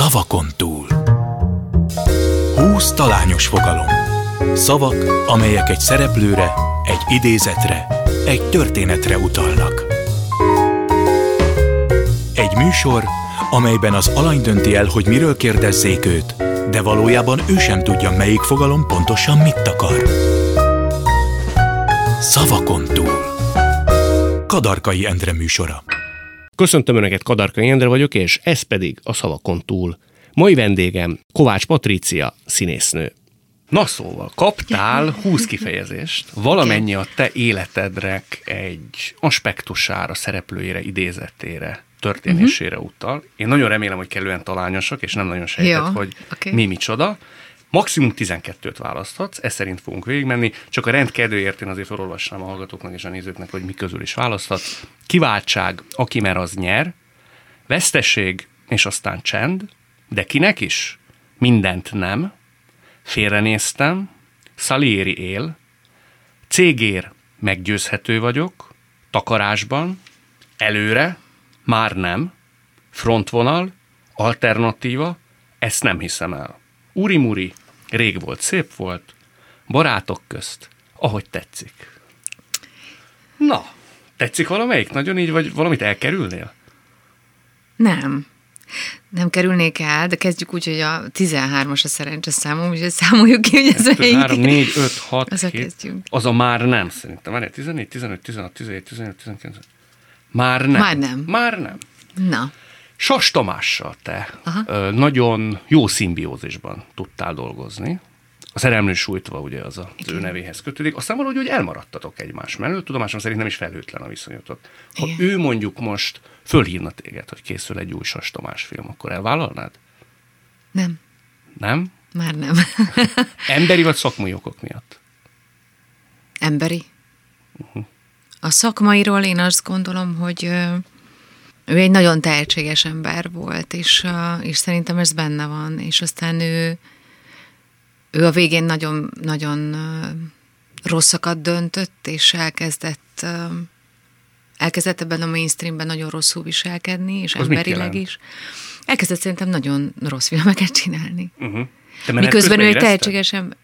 Szavakon túl. Húsz talányos fogalom. Szavak, amelyek egy szereplőre, egy idézetre, egy történetre utalnak. Egy műsor, amelyben az alany dönti el, hogy miről kérdezzék őt, de valójában ő sem tudja, melyik fogalom pontosan mit akar. Szavakon túl. Kadarkai Endre műsora. Köszöntöm Önöket, Kadarkai Endre vagyok, és ez pedig a Szavakon túl. Mai vendégem Kovács Patrícia, színésznő. Na szóval, kaptál 20 kifejezést, valamennyi a te életedre egy aspektusára, szereplőjére, idézetére, történésére uh-huh. utal. Én nagyon remélem, hogy kellően talányosak, és nem nagyon sejtett, Jó, hogy oké. mi micsoda. Maximum 12-t választhatsz, ez szerint fogunk végigmenni, csak a rend kedvéért én azért felolvassam a hallgatóknak és a nézőknek, hogy mi közül is választhatsz. Kiváltság, aki mer az nyer, veszteség, és aztán csend, de kinek is? Mindent nem, félrenéztem, Salieri él, cégér, meggyőzhető vagyok, takarásban, előre, már nem, frontvonal, alternatíva, ezt nem hiszem el. Uri-muri, rég volt, szép volt, barátok közt, ahogy tetszik. Na, tetszik valamelyik? Nagyon így, vagy valamit elkerülnél? Nem. Nem kerülnék el, de kezdjük úgy, hogy a 13-as a szerencse számom, úgyhogy számoljuk ki, hogy ez 2, melyik. 3, 4, 5, 6, Azzal 7. kezdjünk. Az a már nem szerintem. Várjál, 14, 15, 16, 17, 18, 19. Már nem. Már nem. Már nem. Na, Sas Tamással te Aha. nagyon jó szimbiózisban tudtál dolgozni. A szerelmű sújtva ugye az, a, ő nevéhez kötődik. Aztán valahogy hogy elmaradtatok egymás mellett. Tudomásom szerint nem is felhőtlen a viszonyotok. Ha Igen. ő mondjuk most fölhívna téged, hogy készül egy új Sas Tamás film, akkor elvállalnád? nem, Nem? már nem. Emberi vagy szakmai okok miatt? Emberi. Mhm. A szakmairól én azt gondolom, hogy ő egy nagyon tehetséges ember volt, és, és szerintem ez benne van, és aztán ő, ő a végén nagyon, nagyon rosszakat döntött, és elkezdett elkezdett ebben a mainstreamben nagyon rosszul viselkedni, és Az emberileg is. Elkezdett szerintem nagyon rossz filmeket csinálni. Uh-huh. Miközben ő egy tehetséges ember.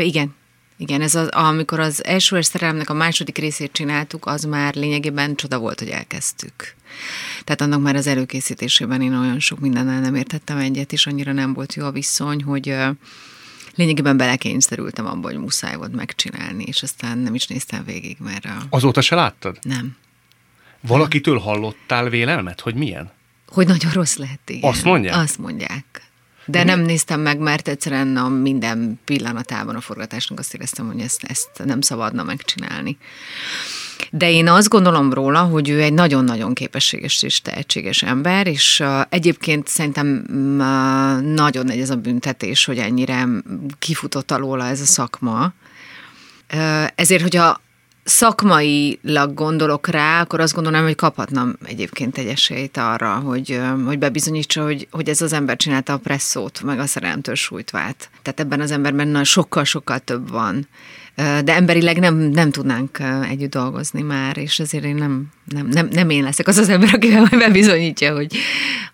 Igen. Igen, ez az, amikor az első szerelemnek a második részét csináltuk, az már lényegében csoda volt, hogy elkezdtük. Tehát annak már az előkészítésében én olyan sok mindennel nem értettem egyet, és annyira nem volt jó a viszony, hogy lényegében belekényszerültem abba, hogy muszáj volt megcsinálni, és aztán nem is néztem végig, mert a... Azóta se láttad? nem. Valakitől hallottál vélelmet, hogy milyen? Hogy nagyon rossz lett, igen. Azt mondják? Azt mondják. De nem néztem meg, mert egyszerűen a minden pillanatában a forgatásnak azt éreztem, hogy ezt, ezt nem szabadna megcsinálni. De én azt gondolom róla, hogy ő egy nagyon-nagyon képességes és tehetséges ember, és uh, egyébként szerintem uh, nagyon nagy ez a büntetés, hogy ennyire kifutott alóla ez a szakma. Ö, Ezért, hogyha szakmailag gondolok rá, akkor azt gondolom, hogy kaphatnam egyébként egy esélyt arra, hogy, hogy bebizonyítsa, hogy, hogy ez az ember csinálta a presszót, meg a szerelemtől sújtvát. Tehát ebben az emberben sokkal-sokkal több van. De emberileg nem, nem tudnánk együtt dolgozni már, és ezért én nem, nem, nem, nem én leszek az az ember, akivel majd bebizonyítja, hogy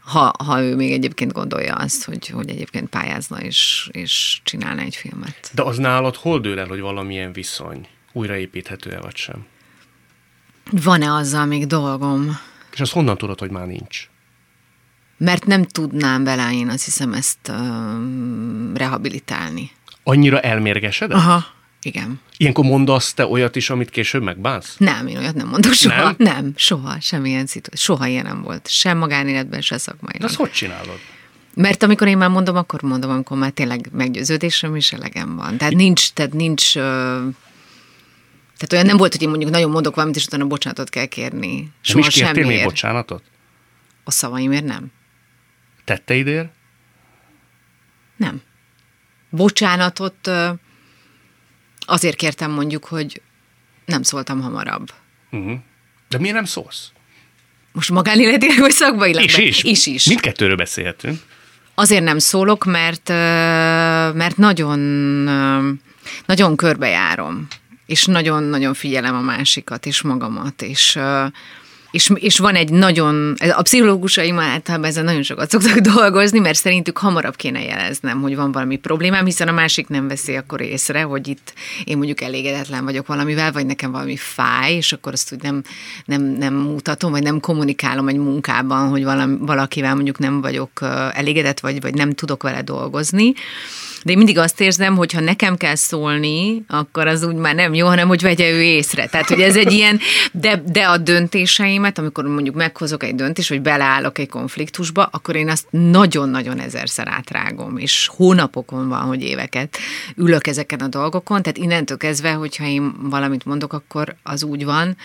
ha, ha ő még egyébként gondolja azt, hogy, hogy egyébként pályázna és, és csinálna egy filmet. De az nálad hol dől el, hogy valamilyen viszony újraépíthető-e vagy sem? Van-e azzal még dolgom? És azt honnan tudod, hogy már nincs? Mert nem tudnám vele én azt hiszem ezt uh, rehabilitálni. Annyira elmérgesedett? Aha, igen. Ilyenkor mondasz te olyat is, amit később megbánsz? Nem, én olyat nem mondok soha. Nem? Nem, soha, semmilyen szituáció. Soha ilyen nem volt. Sem magánéletben, se De szakmailag. azt hogy csinálod? Mert amikor én már mondom, akkor mondom, amikor már tényleg meggyőződésem is elegem van. Tehát nincs, tehát nincs, ö, tehát olyan nem volt, hogy én mondjuk nagyon mondok valamit, és utána bocsánatot kell kérni. Nem Soha is kértél még semmiért. bocsánatot? A szavaimért nem. Tetteidér? Nem. Bocsánatot azért kértem mondjuk, hogy nem szóltam hamarabb. Uh-huh. De miért nem szólsz? Most magánéletileg vagy szakmailag? És is. Is is. Mindkettőről beszélhetünk. Azért nem szólok, mert, mert nagyon, nagyon körbejárom, és nagyon-nagyon figyelem a másikat és magamat, és, és, és van egy nagyon, a pszichológusaim általában ezzel nagyon sokat szoktak dolgozni, mert szerintük hamarabb kéne jeleznem, hogy van valami problémám, hiszen a másik nem veszi akkor észre, hogy itt én mondjuk elégedetlen vagyok valamivel, vagy nekem valami fáj, és akkor azt úgy nem, nem, nem mutatom, vagy nem kommunikálom egy munkában, hogy valami, valakivel mondjuk nem vagyok elégedett, vagy, vagy nem tudok vele dolgozni. De én mindig azt érzem, hogy ha nekem kell szólni, akkor az úgy már nem jó, hanem hogy vegye ő észre. Tehát, hogy ez egy ilyen, de, de a döntéseimet, amikor mondjuk meghozok egy döntést, vagy beleállok egy konfliktusba, akkor én azt nagyon-nagyon ezerszer átrágom, és hónapokon van, hogy éveket ülök ezeken a dolgokon, tehát innentől kezdve, hogyha én valamit mondok, akkor az úgy van,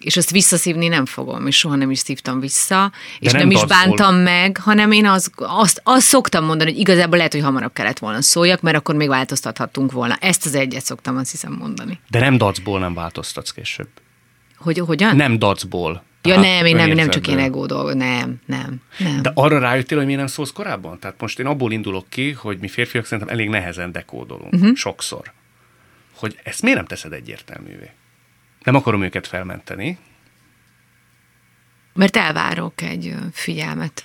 és azt visszaszívni nem fogom, és soha nem is szívtam vissza, De és nem, nem is bántam meg, hanem én az, azt, azt szoktam mondani, hogy igazából lehet, hogy hamarabb kellett volna szóljak, mert akkor még változtathattunk volna. Ezt az egyet szoktam azt hiszem mondani. De nem dacból nem változtatsz később. Hogy, hogyan? Nem dacból. Ja nem, én nem, nem csak én ego dolog, nem, nem, nem. De arra rájöttél, hogy miért nem szólsz korábban? Tehát most én abból indulok ki, hogy mi férfiak szerintem elég nehezen dekódolunk, uh-huh. sokszor. Hogy ezt miért nem teszed egyértelművé? Nem akarom őket felmenteni. Mert elvárok egy figyelmet.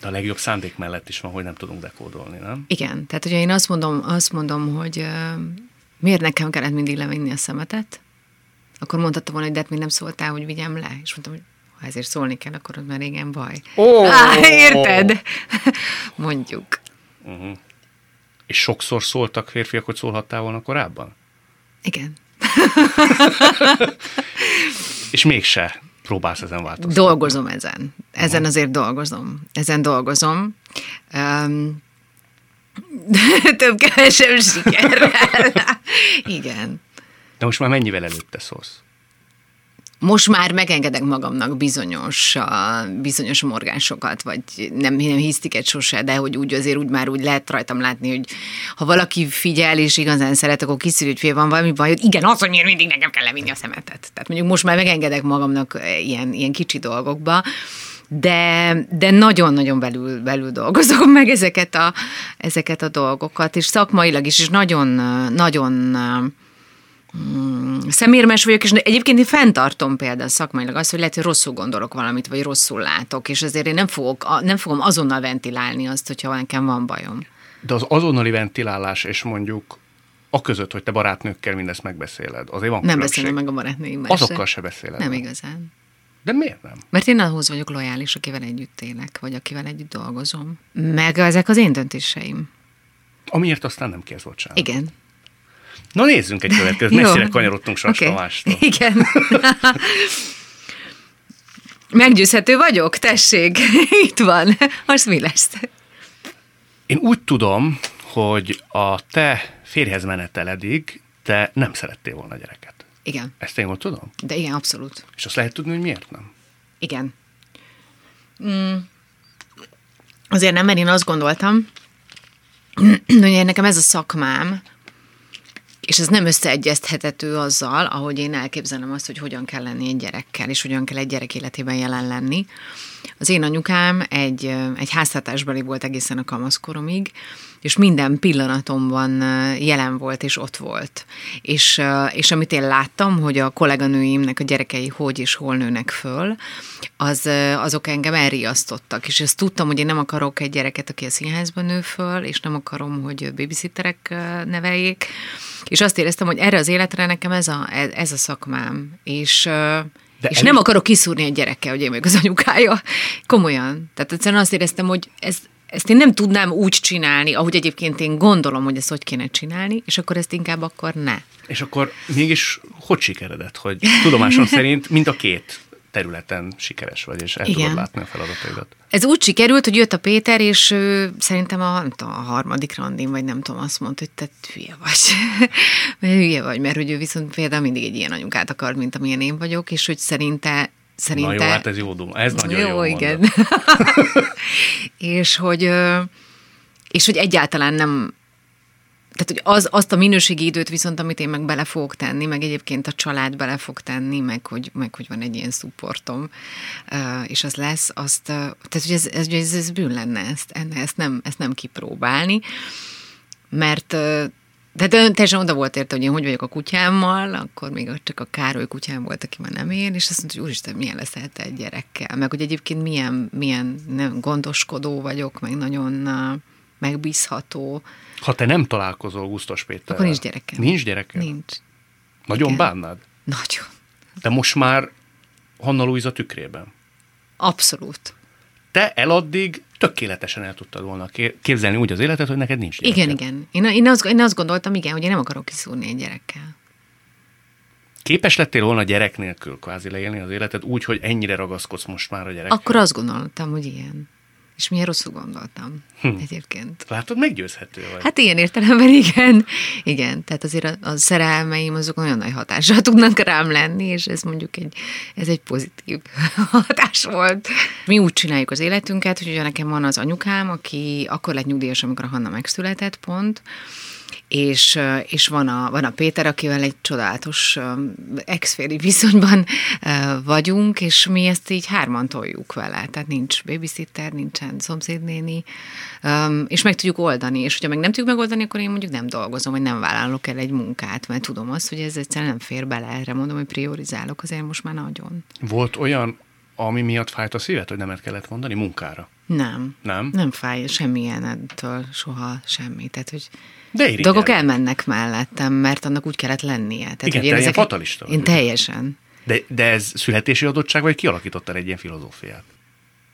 De a legjobb szándék mellett is van, hogy nem tudunk dekódolni, nem? Igen, tehát hogyha én azt mondom, azt mondom hogy uh, miért nekem kellett mindig levinni a szemetet, akkor mondhatta volna, hogy de hát még nem szóltál, hogy vigyem le. És mondtam, hogy ha ezért szólni kell, akkor az már régen baj. Oh! Á, érted? Mondjuk. Uh-huh. És sokszor szóltak férfiak, hogy szólhattál volna korábban? Igen. És mégse próbálsz ezen változtatni. Dolgozom ezen. Ezen azért dolgozom. Ezen dolgozom. Um, több-kevesebb sikerrel. Igen. De most már mennyivel előtte szólsz? Most már megengedek magamnak bizonyos, bizonyos morgásokat, vagy nem, nem hisztiket sose, de hogy úgy azért úgy már úgy lehet rajtam látni, hogy ha valaki figyel és igazán szeret, akkor kiszűr, hogy fél van valami baj, hogy igen, az, hogy miért mindig nekem kell levinni a szemetet. Tehát mondjuk most már megengedek magamnak ilyen, ilyen kicsi dolgokba, de, de nagyon-nagyon belül, belül dolgozom meg ezeket a, ezeket a dolgokat, és szakmailag is, és nagyon, nagyon Hmm, szemérmes vagyok, és egyébként én fenntartom például szakmailag azt, hogy lehet, hogy rosszul gondolok valamit, vagy rosszul látok, és azért én nem, fogok, nem fogom azonnal ventilálni azt, hogyha nekem van bajom. De az azonnali ventilálás, és mondjuk a között, hogy te barátnőkkel mindezt megbeszéled, azért van Nem beszélem meg a barátnőimmel Azokkal se beszéled. Nem igazán. De miért nem? Mert én ahhoz vagyok lojális, akivel együtt élek, vagy akivel együtt dolgozom. Meg ezek az én döntéseim. Amiért aztán nem kérsz bocsánat. Igen. Na nézzünk egy következőt, messzire kanyarodtunk Sas okay. Igen. Meggyőzhető vagyok? Tessék, itt van. Most mi lesz? Én úgy tudom, hogy a te férjhez meneteledig te nem szerettél volna gyereket. Igen. Ezt én jól tudom? De igen, abszolút. És azt lehet tudni, hogy miért nem? Igen. Mm. Azért nem, mert én azt gondoltam, hogy nekem ez a szakmám, és ez nem összeegyeztethető azzal, ahogy én elképzelem azt, hogy hogyan kell lenni egy gyerekkel, és hogyan kell egy gyerek életében jelen lenni. Az én anyukám egy, egy háztartásbeli volt egészen a kamaszkoromig, és minden pillanatomban jelen volt, és ott volt. És, és amit én láttam, hogy a kolléganőimnek a gyerekei hogy és hol nőnek föl, az, azok engem elriasztottak, és ezt tudtam, hogy én nem akarok egy gyereket, aki a színházban nő föl, és nem akarom, hogy babysitterek neveljék, és azt éreztem, hogy erre az életre nekem ez a, ez a szakmám, és de és nem is... akarok kiszúrni egy gyerekkel, hogy én vagyok az anyukája. Komolyan. Tehát egyszerűen azt éreztem, hogy ez, ezt én nem tudnám úgy csinálni, ahogy egyébként én gondolom, hogy ezt hogy kéne csinálni, és akkor ezt inkább akkor ne. És akkor mégis hogy sikeredett, hogy tudomásom szerint mind a két területen sikeres vagy, és el Igen. tudod látni a feladataidat. Ez úgy sikerült, hogy jött a Péter, és ő, szerintem a, nem tudom, a harmadik randin, vagy nem tudom, azt mondta, hogy te hülye vagy. mert hülye vagy, mert hogy ő viszont például mindig egy ilyen anyukát akar, mint amilyen én vagyok, és hogy szerinte Szerinte... Na jó, hát ez jó dum. Ez nagyon jó, jó igen. és, hogy, és hogy egyáltalán nem, tehát, hogy az, azt a minőségi időt viszont, amit én meg bele fogok tenni, meg egyébként a család bele fog tenni, meg hogy, meg hogy van egy ilyen szupportom, és az lesz, azt, tehát, hogy ez, ez, ez, ez bűn lenne ezt, ezt, nem, ezt nem kipróbálni, mert ön teljesen oda volt érte, hogy én hogy vagyok a kutyámmal, akkor még csak a Károly kutyám volt, aki már nem én, és azt mondta, hogy úristen, milyen leszel te egy gyerekkel, meg hogy egyébként milyen, milyen nem, gondoskodó vagyok, meg nagyon megbízható. Ha te nem találkozol Gusztos Péterrel. Akkor nincs gyerekem. Nincs gyerekem? Nincs. Nagyon Igen. bánnád? Nagyon. De most már Hanna Luisa tükrében. Abszolút. Te eladdig tökéletesen el tudtad volna ké- képzelni úgy az életet, hogy neked nincs gyereked. Igen, igen. Én, én, azt, én azt gondoltam, igen, hogy én nem akarok kiszúrni egy gyerekkel. Képes lettél volna gyerek nélkül kvázi leélni az életed úgy, hogy ennyire ragaszkodsz most már a gyerek. Akkor azt gondoltam, hogy ilyen. És milyen rosszul gondoltam hm. egyébként. Látod, meggyőzhető vagy. Hát ilyen értelemben igen. Igen, tehát azért a, a szerelmeim azok nagyon nagy hatással tudnak rám lenni, és ez mondjuk egy, ez egy pozitív hatás volt. Mi úgy csináljuk az életünket, hogy ugye nekem van az anyukám, aki akkor lett nyugdíjas, amikor a Hanna megszületett, pont, és, és van, a, van a Péter, akivel egy csodálatos exféri viszonyban vagyunk, és mi ezt így hárman toljuk vele. Tehát nincs babysitter, nincsen szomszédnéni, és meg tudjuk oldani. És hogyha meg nem tudjuk megoldani, akkor én mondjuk nem dolgozom, vagy nem vállalok el egy munkát, mert tudom azt, hogy ez egyszerűen nem fér bele. Erre mondom, hogy priorizálok azért most már nagyon. Volt olyan, ami miatt fájt a szívet, hogy nemet kellett mondani munkára? Nem. Nem? Nem fáj semmilyen ettől, soha semmi. Tehát, hogy De irigyel. dolgok elmennek mellettem, mert annak úgy kellett lennie. Tehát, Igen, ilyen fatalista Én teljesen. De, de ez születési adottság, vagy kialakítottál egy ilyen filozófiát?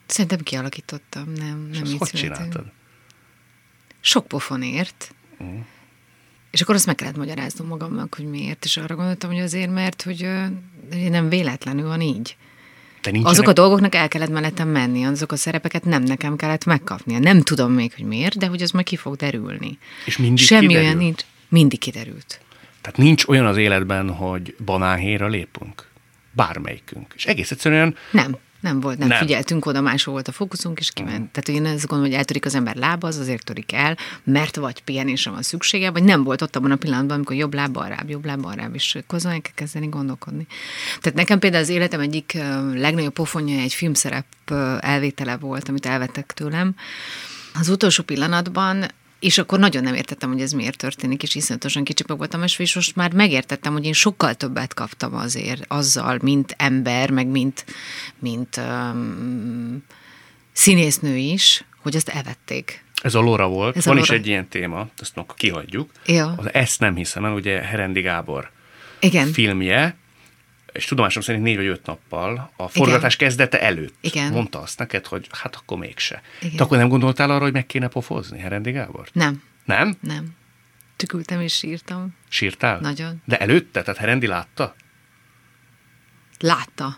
Szerintem kialakítottam, nem, És nem így hogy csináltad? Sok pofonért. Mm. És akkor azt meg kellett magyaráznom magamnak, hogy miért. És arra gondoltam, hogy azért, mert hogy hogy nem véletlenül van így. Te nincsenek... Azok a dolgoknak el kellett mellettem menni, azok a szerepeket nem nekem kellett megkapnia. Nem tudom még, hogy miért, de hogy az majd ki fog derülni. És mindig Semmi kiderül? olyan nincs. Mindig kiderült. Tehát nincs olyan az életben, hogy banánhéra lépünk. Bármelyikünk. És egész egyszerűen Nem, nem volt, nem, Nem. figyeltünk oda, máshol volt a fókuszunk, és kiment. Mm. Tehát én azt gondolom, hogy eltörik az ember lába, az azért törik el, mert vagy pihenésre van szüksége, vagy nem volt ott abban a pillanatban, amikor jobb láb, balrább, jobb láb, balrább, és el kell kezdeni gondolkodni. Tehát nekem például az életem egyik legnagyobb pofonja egy filmszerep elvétele volt, amit elvettek tőlem. Az utolsó pillanatban és akkor nagyon nem értettem, hogy ez miért történik, és iszonyatosan kicsik meg voltam és most már megértettem, hogy én sokkal többet kaptam azért azzal, mint ember, meg mint, mint um, színésznő is, hogy azt elvették. ez a Lora volt. Ez a Van is Lora. egy ilyen téma, ezt akkor kihagyjuk. Ja. Az Ezt nem hiszem el, ugye Herendi Gábor Igen. filmje, és tudomásom szerint négy vagy öt nappal a forgatás kezdete előtt Igen. mondta azt neked, hogy hát akkor mégse. Igen. Te akkor nem gondoltál arra, hogy meg kéne pofozni Herendi Gábor? Nem, Nem? nem. Tükültem és sírtam. Sírtál? Nagyon. De előtte? Tehát Herendi látta? Látta.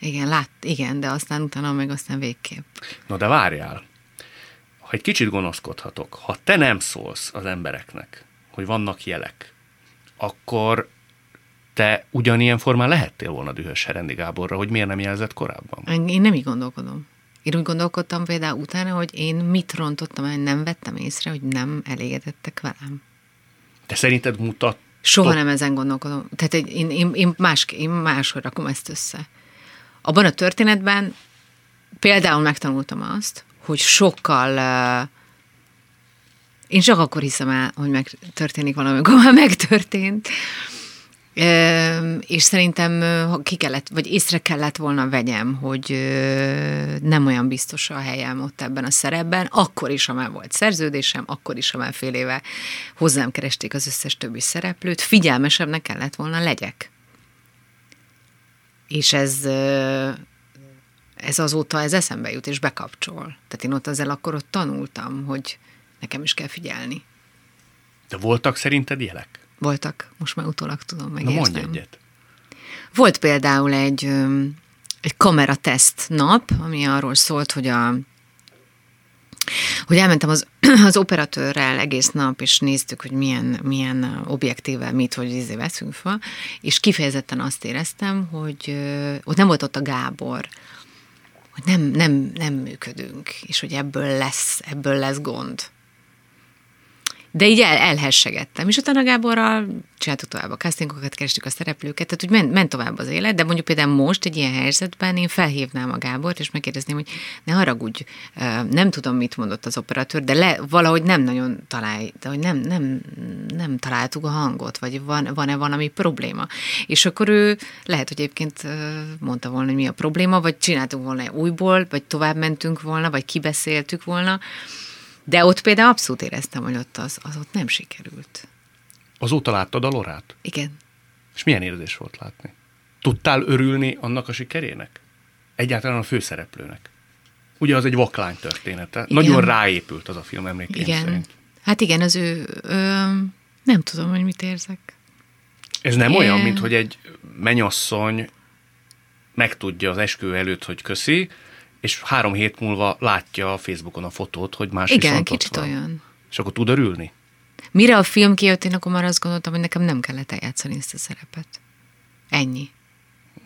Igen, lát, igen, de aztán utána meg aztán végképp. Na de várjál. Ha egy kicsit gonoszkodhatok, ha te nem szólsz az embereknek, hogy vannak jelek, akkor te ugyanilyen formán lehettél volna dühös Herendi Gáborra, hogy miért nem jelzett korábban. Én nem így gondolkodom. Én úgy gondolkodtam például utána, hogy én mit rontottam el, nem vettem észre, hogy nem elégedettek velem. Te szerinted mutat Soha nem ezen gondolkodom. Tehát én, én, én, más, én máshogy rakom ezt össze. Abban a történetben például megtanultam azt, hogy sokkal uh, én csak akkor hiszem el, hogy megtörténik valami, amikor már megtörtént. És szerintem ki kellett, vagy észre kellett volna vegyem, hogy nem olyan biztos a helyem ott ebben a szerepben, akkor is, ha már volt szerződésem, akkor is, ha már fél éve hozzám keresték az összes többi szereplőt, figyelmesebbnek kellett volna legyek. És ez, ez azóta ez eszembe jut, és bekapcsol. Tehát én ott ezzel akkor ott tanultam, hogy nekem is kell figyelni. De voltak szerinted jelek? Voltak, most már utólag tudom, Na megértem. mondj egyet. Volt például egy, egy kamerateszt nap, ami arról szólt, hogy a hogy elmentem az, az operatőrrel egész nap, és néztük, hogy milyen, milyen objektível mit, hogy izé veszünk fel, és kifejezetten azt éreztem, hogy ott nem volt ott a Gábor, hogy nem, nem, nem működünk, és hogy ebből lesz, ebből lesz gond. De így el, elhessegettem. És utána Gáborral csináltuk tovább a castingokat, kerestük a szereplőket, tehát úgy ment, ment tovább az élet, de mondjuk például most egy ilyen helyzetben én felhívnám a Gábort, és megkérdezném, hogy ne haragudj, nem tudom, mit mondott az operatőr, de le, valahogy nem nagyon találj, de hogy nem, nem, nem találtuk a hangot, vagy van, van-e valami probléma. És akkor ő lehet, hogy egyébként mondta volna, hogy mi a probléma, vagy csináltunk volna újból, vagy tovább mentünk volna, vagy kibeszéltük volna, de ott például abszolút éreztem, hogy ott az, az ott nem sikerült. Azóta láttad a Lorát? Igen. És milyen érzés volt látni? Tudtál örülni annak a sikerének? Egyáltalán a főszereplőnek? Ugye az egy vaklány története. Igen. Nagyon ráépült az a film emlékeim igen. szerint. Hát igen, az ő, ö, nem tudom, hogy mit érzek. Ez nem é. olyan, mint hogy egy menyasszony megtudja az eskü előtt, hogy köszi, és három hét múlva látja a Facebookon a fotót, hogy más Igen, kicsit van. olyan. És akkor tud örülni? Mire a film kijött, én akkor már azt gondoltam, hogy nekem nem kellett eljátszani ezt a szerepet. Ennyi.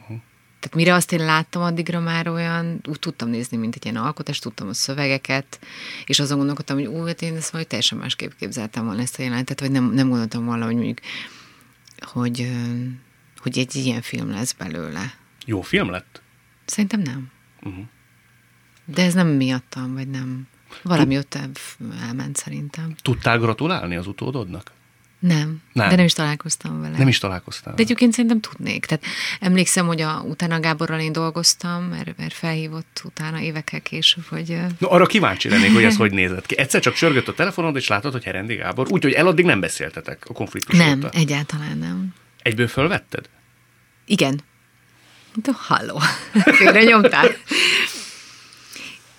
Uh-huh. Tehát mire azt én láttam, addigra már olyan, úgy tudtam nézni, mint egy ilyen alkotás, tudtam a szövegeket, és azon gondolkodtam, hogy ú, hát én ezt majd teljesen másképp képzeltem volna ezt a jelentet, vagy nem, nem gondoltam volna, hogy mondjuk, hogy, hogy egy ilyen film lesz belőle. Jó film lett? Szerintem nem. Uh-huh. De ez nem miattam, vagy nem. Valami ott elment szerintem. Tudtál gratulálni az utódodnak? Nem, nem, de nem is találkoztam vele. Nem is találkoztam. De egyébként szerintem tudnék. Tehát emlékszem, hogy a, utána Gáborral én dolgoztam, mert, mert felhívott utána évekkel később, hogy... No, arra kíváncsi lennék, hogy ez hogy nézett ki. Egyszer csak sörgött a telefonod, és látod, hogy Herendi Gábor, úgyhogy eladdig nem beszéltetek a konfliktus Nem, óta. egyáltalán nem. Egyből fölvetted? Igen. De halló. Félre nyomtál.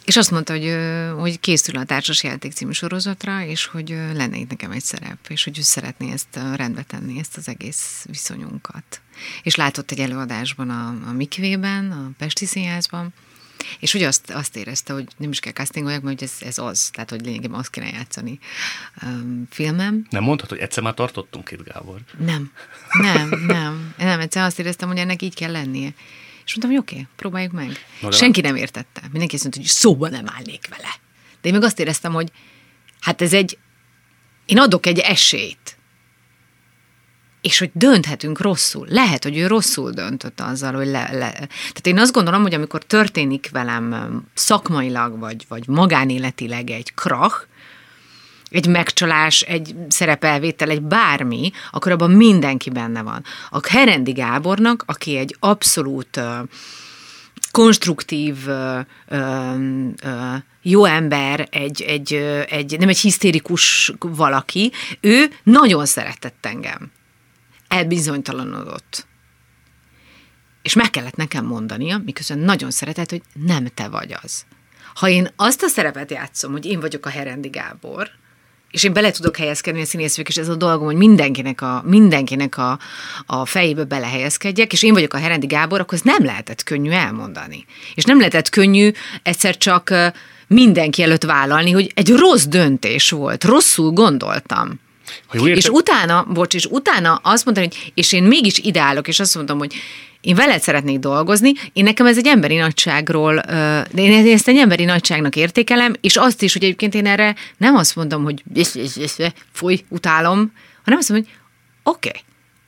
És azt mondta, hogy, hogy készül a Társas Játék című sorozatra, és hogy lenne itt nekem egy szerep, és hogy ő szeretné ezt rendbe tenni, ezt az egész viszonyunkat. És látott egy előadásban a, a Mikvében, a Pesti Színházban, és hogy azt, azt érezte, hogy nem is kell castingoljak, mert ez, ez az, tehát hogy lényegében azt kéne játszani um, filmem. Nem mondhat, hogy egyszer már tartottunk itt, Gábor? Nem, nem, nem. Nem, egyszer azt éreztem, hogy ennek így kell lennie. És mondtam, hogy oké, okay, próbáljuk meg. No, Senki nem értette. Mindenki azt mondta, hogy szóba nem állnék vele. De én meg azt éreztem, hogy hát ez egy, én adok egy esélyt. És hogy dönthetünk rosszul. Lehet, hogy ő rosszul döntött azzal, hogy le, le. Tehát én azt gondolom, hogy amikor történik velem szakmailag, vagy, vagy magánéletileg egy krach, egy megcsalás, egy szerepelvétel, egy bármi, akkor abban mindenki benne van. A Herendi Gábornak, aki egy abszolút konstruktív, uh, uh, jó ember, egy, egy, egy, nem egy hisztérikus valaki, ő nagyon szeretett engem. Elbizonytalanodott. És meg kellett nekem mondania, miközben nagyon szeretett, hogy nem te vagy az. Ha én azt a szerepet játszom, hogy én vagyok a Herendi Gábor, és én bele tudok helyezkedni a színészvők, és ez a dolgom, hogy mindenkinek a, mindenkinek a, a fejébe belehelyezkedjek, és én vagyok a Herendi Gábor, akkor ez nem lehetett könnyű elmondani. És nem lehetett könnyű egyszer csak mindenki előtt vállalni, hogy egy rossz döntés volt, rosszul gondoltam. Ha jól és utána, bocs, és utána azt mondani, hogy és én mégis ideálok, és azt mondom, hogy én veled szeretnék dolgozni, én nekem ez egy emberi nagyságról, én ezt egy emberi nagyságnak értékelem, és azt is, hogy egyébként én erre nem azt mondom, hogy foly, utálom, hanem azt mondom, hogy oké, okay,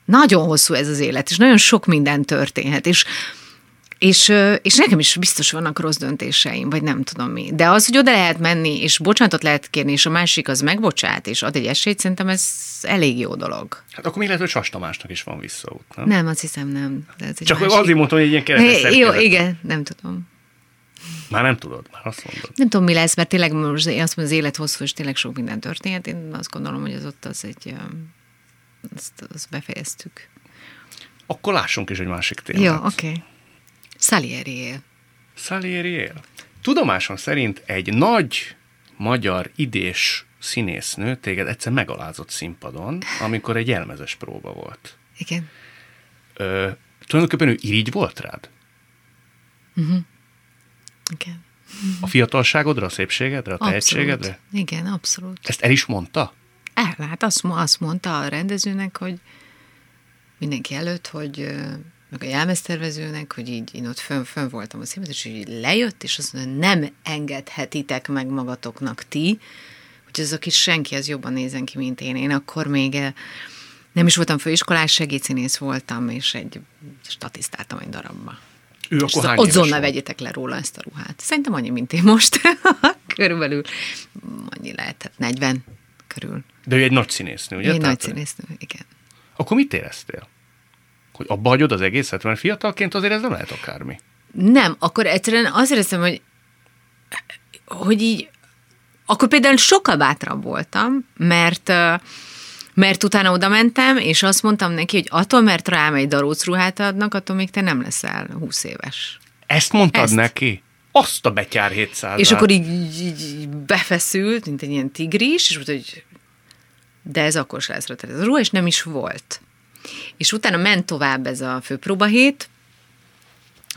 nagyon hosszú ez az élet, és nagyon sok minden történhet, és és, és nekem is biztos vannak rossz döntéseim, vagy nem tudom mi. De az, hogy oda lehet menni, és bocsánatot lehet kérni, és a másik az megbocsát, és ad egy esélyt, szerintem ez elég jó dolog. Hát akkor mi lehet, hogy Sas Tamásnak is van visszaút, nem? Nem, azt hiszem nem. De ez egy Csak másik... azért mondtam, hogy egy ilyen keretes Jó, igen, nem tudom. Már nem tudod, már azt mondod. Nem tudom, mi lesz, mert tényleg most azt mondom, az élet hosszú, és tényleg sok minden történt. Én azt gondolom, hogy az ott az egy, azt, azt befejeztük. Akkor lássunk is egy másik témát. Jó, oké. Okay. Salieri él. Salieri él. Tudomásom szerint egy nagy magyar idés színésznő téged egyszer megalázott színpadon, amikor egy jelmezes próba volt. Igen. Ö, tulajdonképpen ő irigy volt rád? Uh-huh. Igen. A fiatalságodra, a szépségedre, a tehetségedre? Abszolút. Igen, abszolút. Ezt el is mondta? El, hát azt, azt mondta a rendezőnek, hogy mindenki előtt, hogy meg a jelmeztervezőnek, hogy így én ott fönn, fönn voltam a színpadon, és így lejött, és azt mondja, nem engedhetitek meg magatoknak ti, hogy ez a kis senki az jobban nézen ki, mint én. Én akkor még eh, nem is voltam főiskolás, segédszínész voltam, és egy statisztáltam egy darabba. Ő És akkor hány ott zonna le róla ezt a ruhát. Szerintem annyi, mint én most. Körülbelül annyi lehetett, 40 körül. De ő egy nagy színésznő, ugye? Egy nagy színésznő, igen. Akkor mit éreztél? Hogy abba hagyod az egészet? Mert fiatalként azért ez nem lehet akármi. Nem, akkor egyszerűen azt éreztem, hogy, hogy így, akkor például sokkal bátrabb voltam, mert mert utána oda mentem, és azt mondtam neki, hogy attól, mert rám egy daróc ruhát adnak, attól még te nem leszel 20 éves. Ezt mondtad Ezt. neki? Azt a betyár 700 És akkor így, így, így befeszült, mint egy ilyen tigris, és mondta, hogy de ez akkor se lesz rajta ez a ruha, és nem is volt. És utána ment tovább ez a főpróbahét,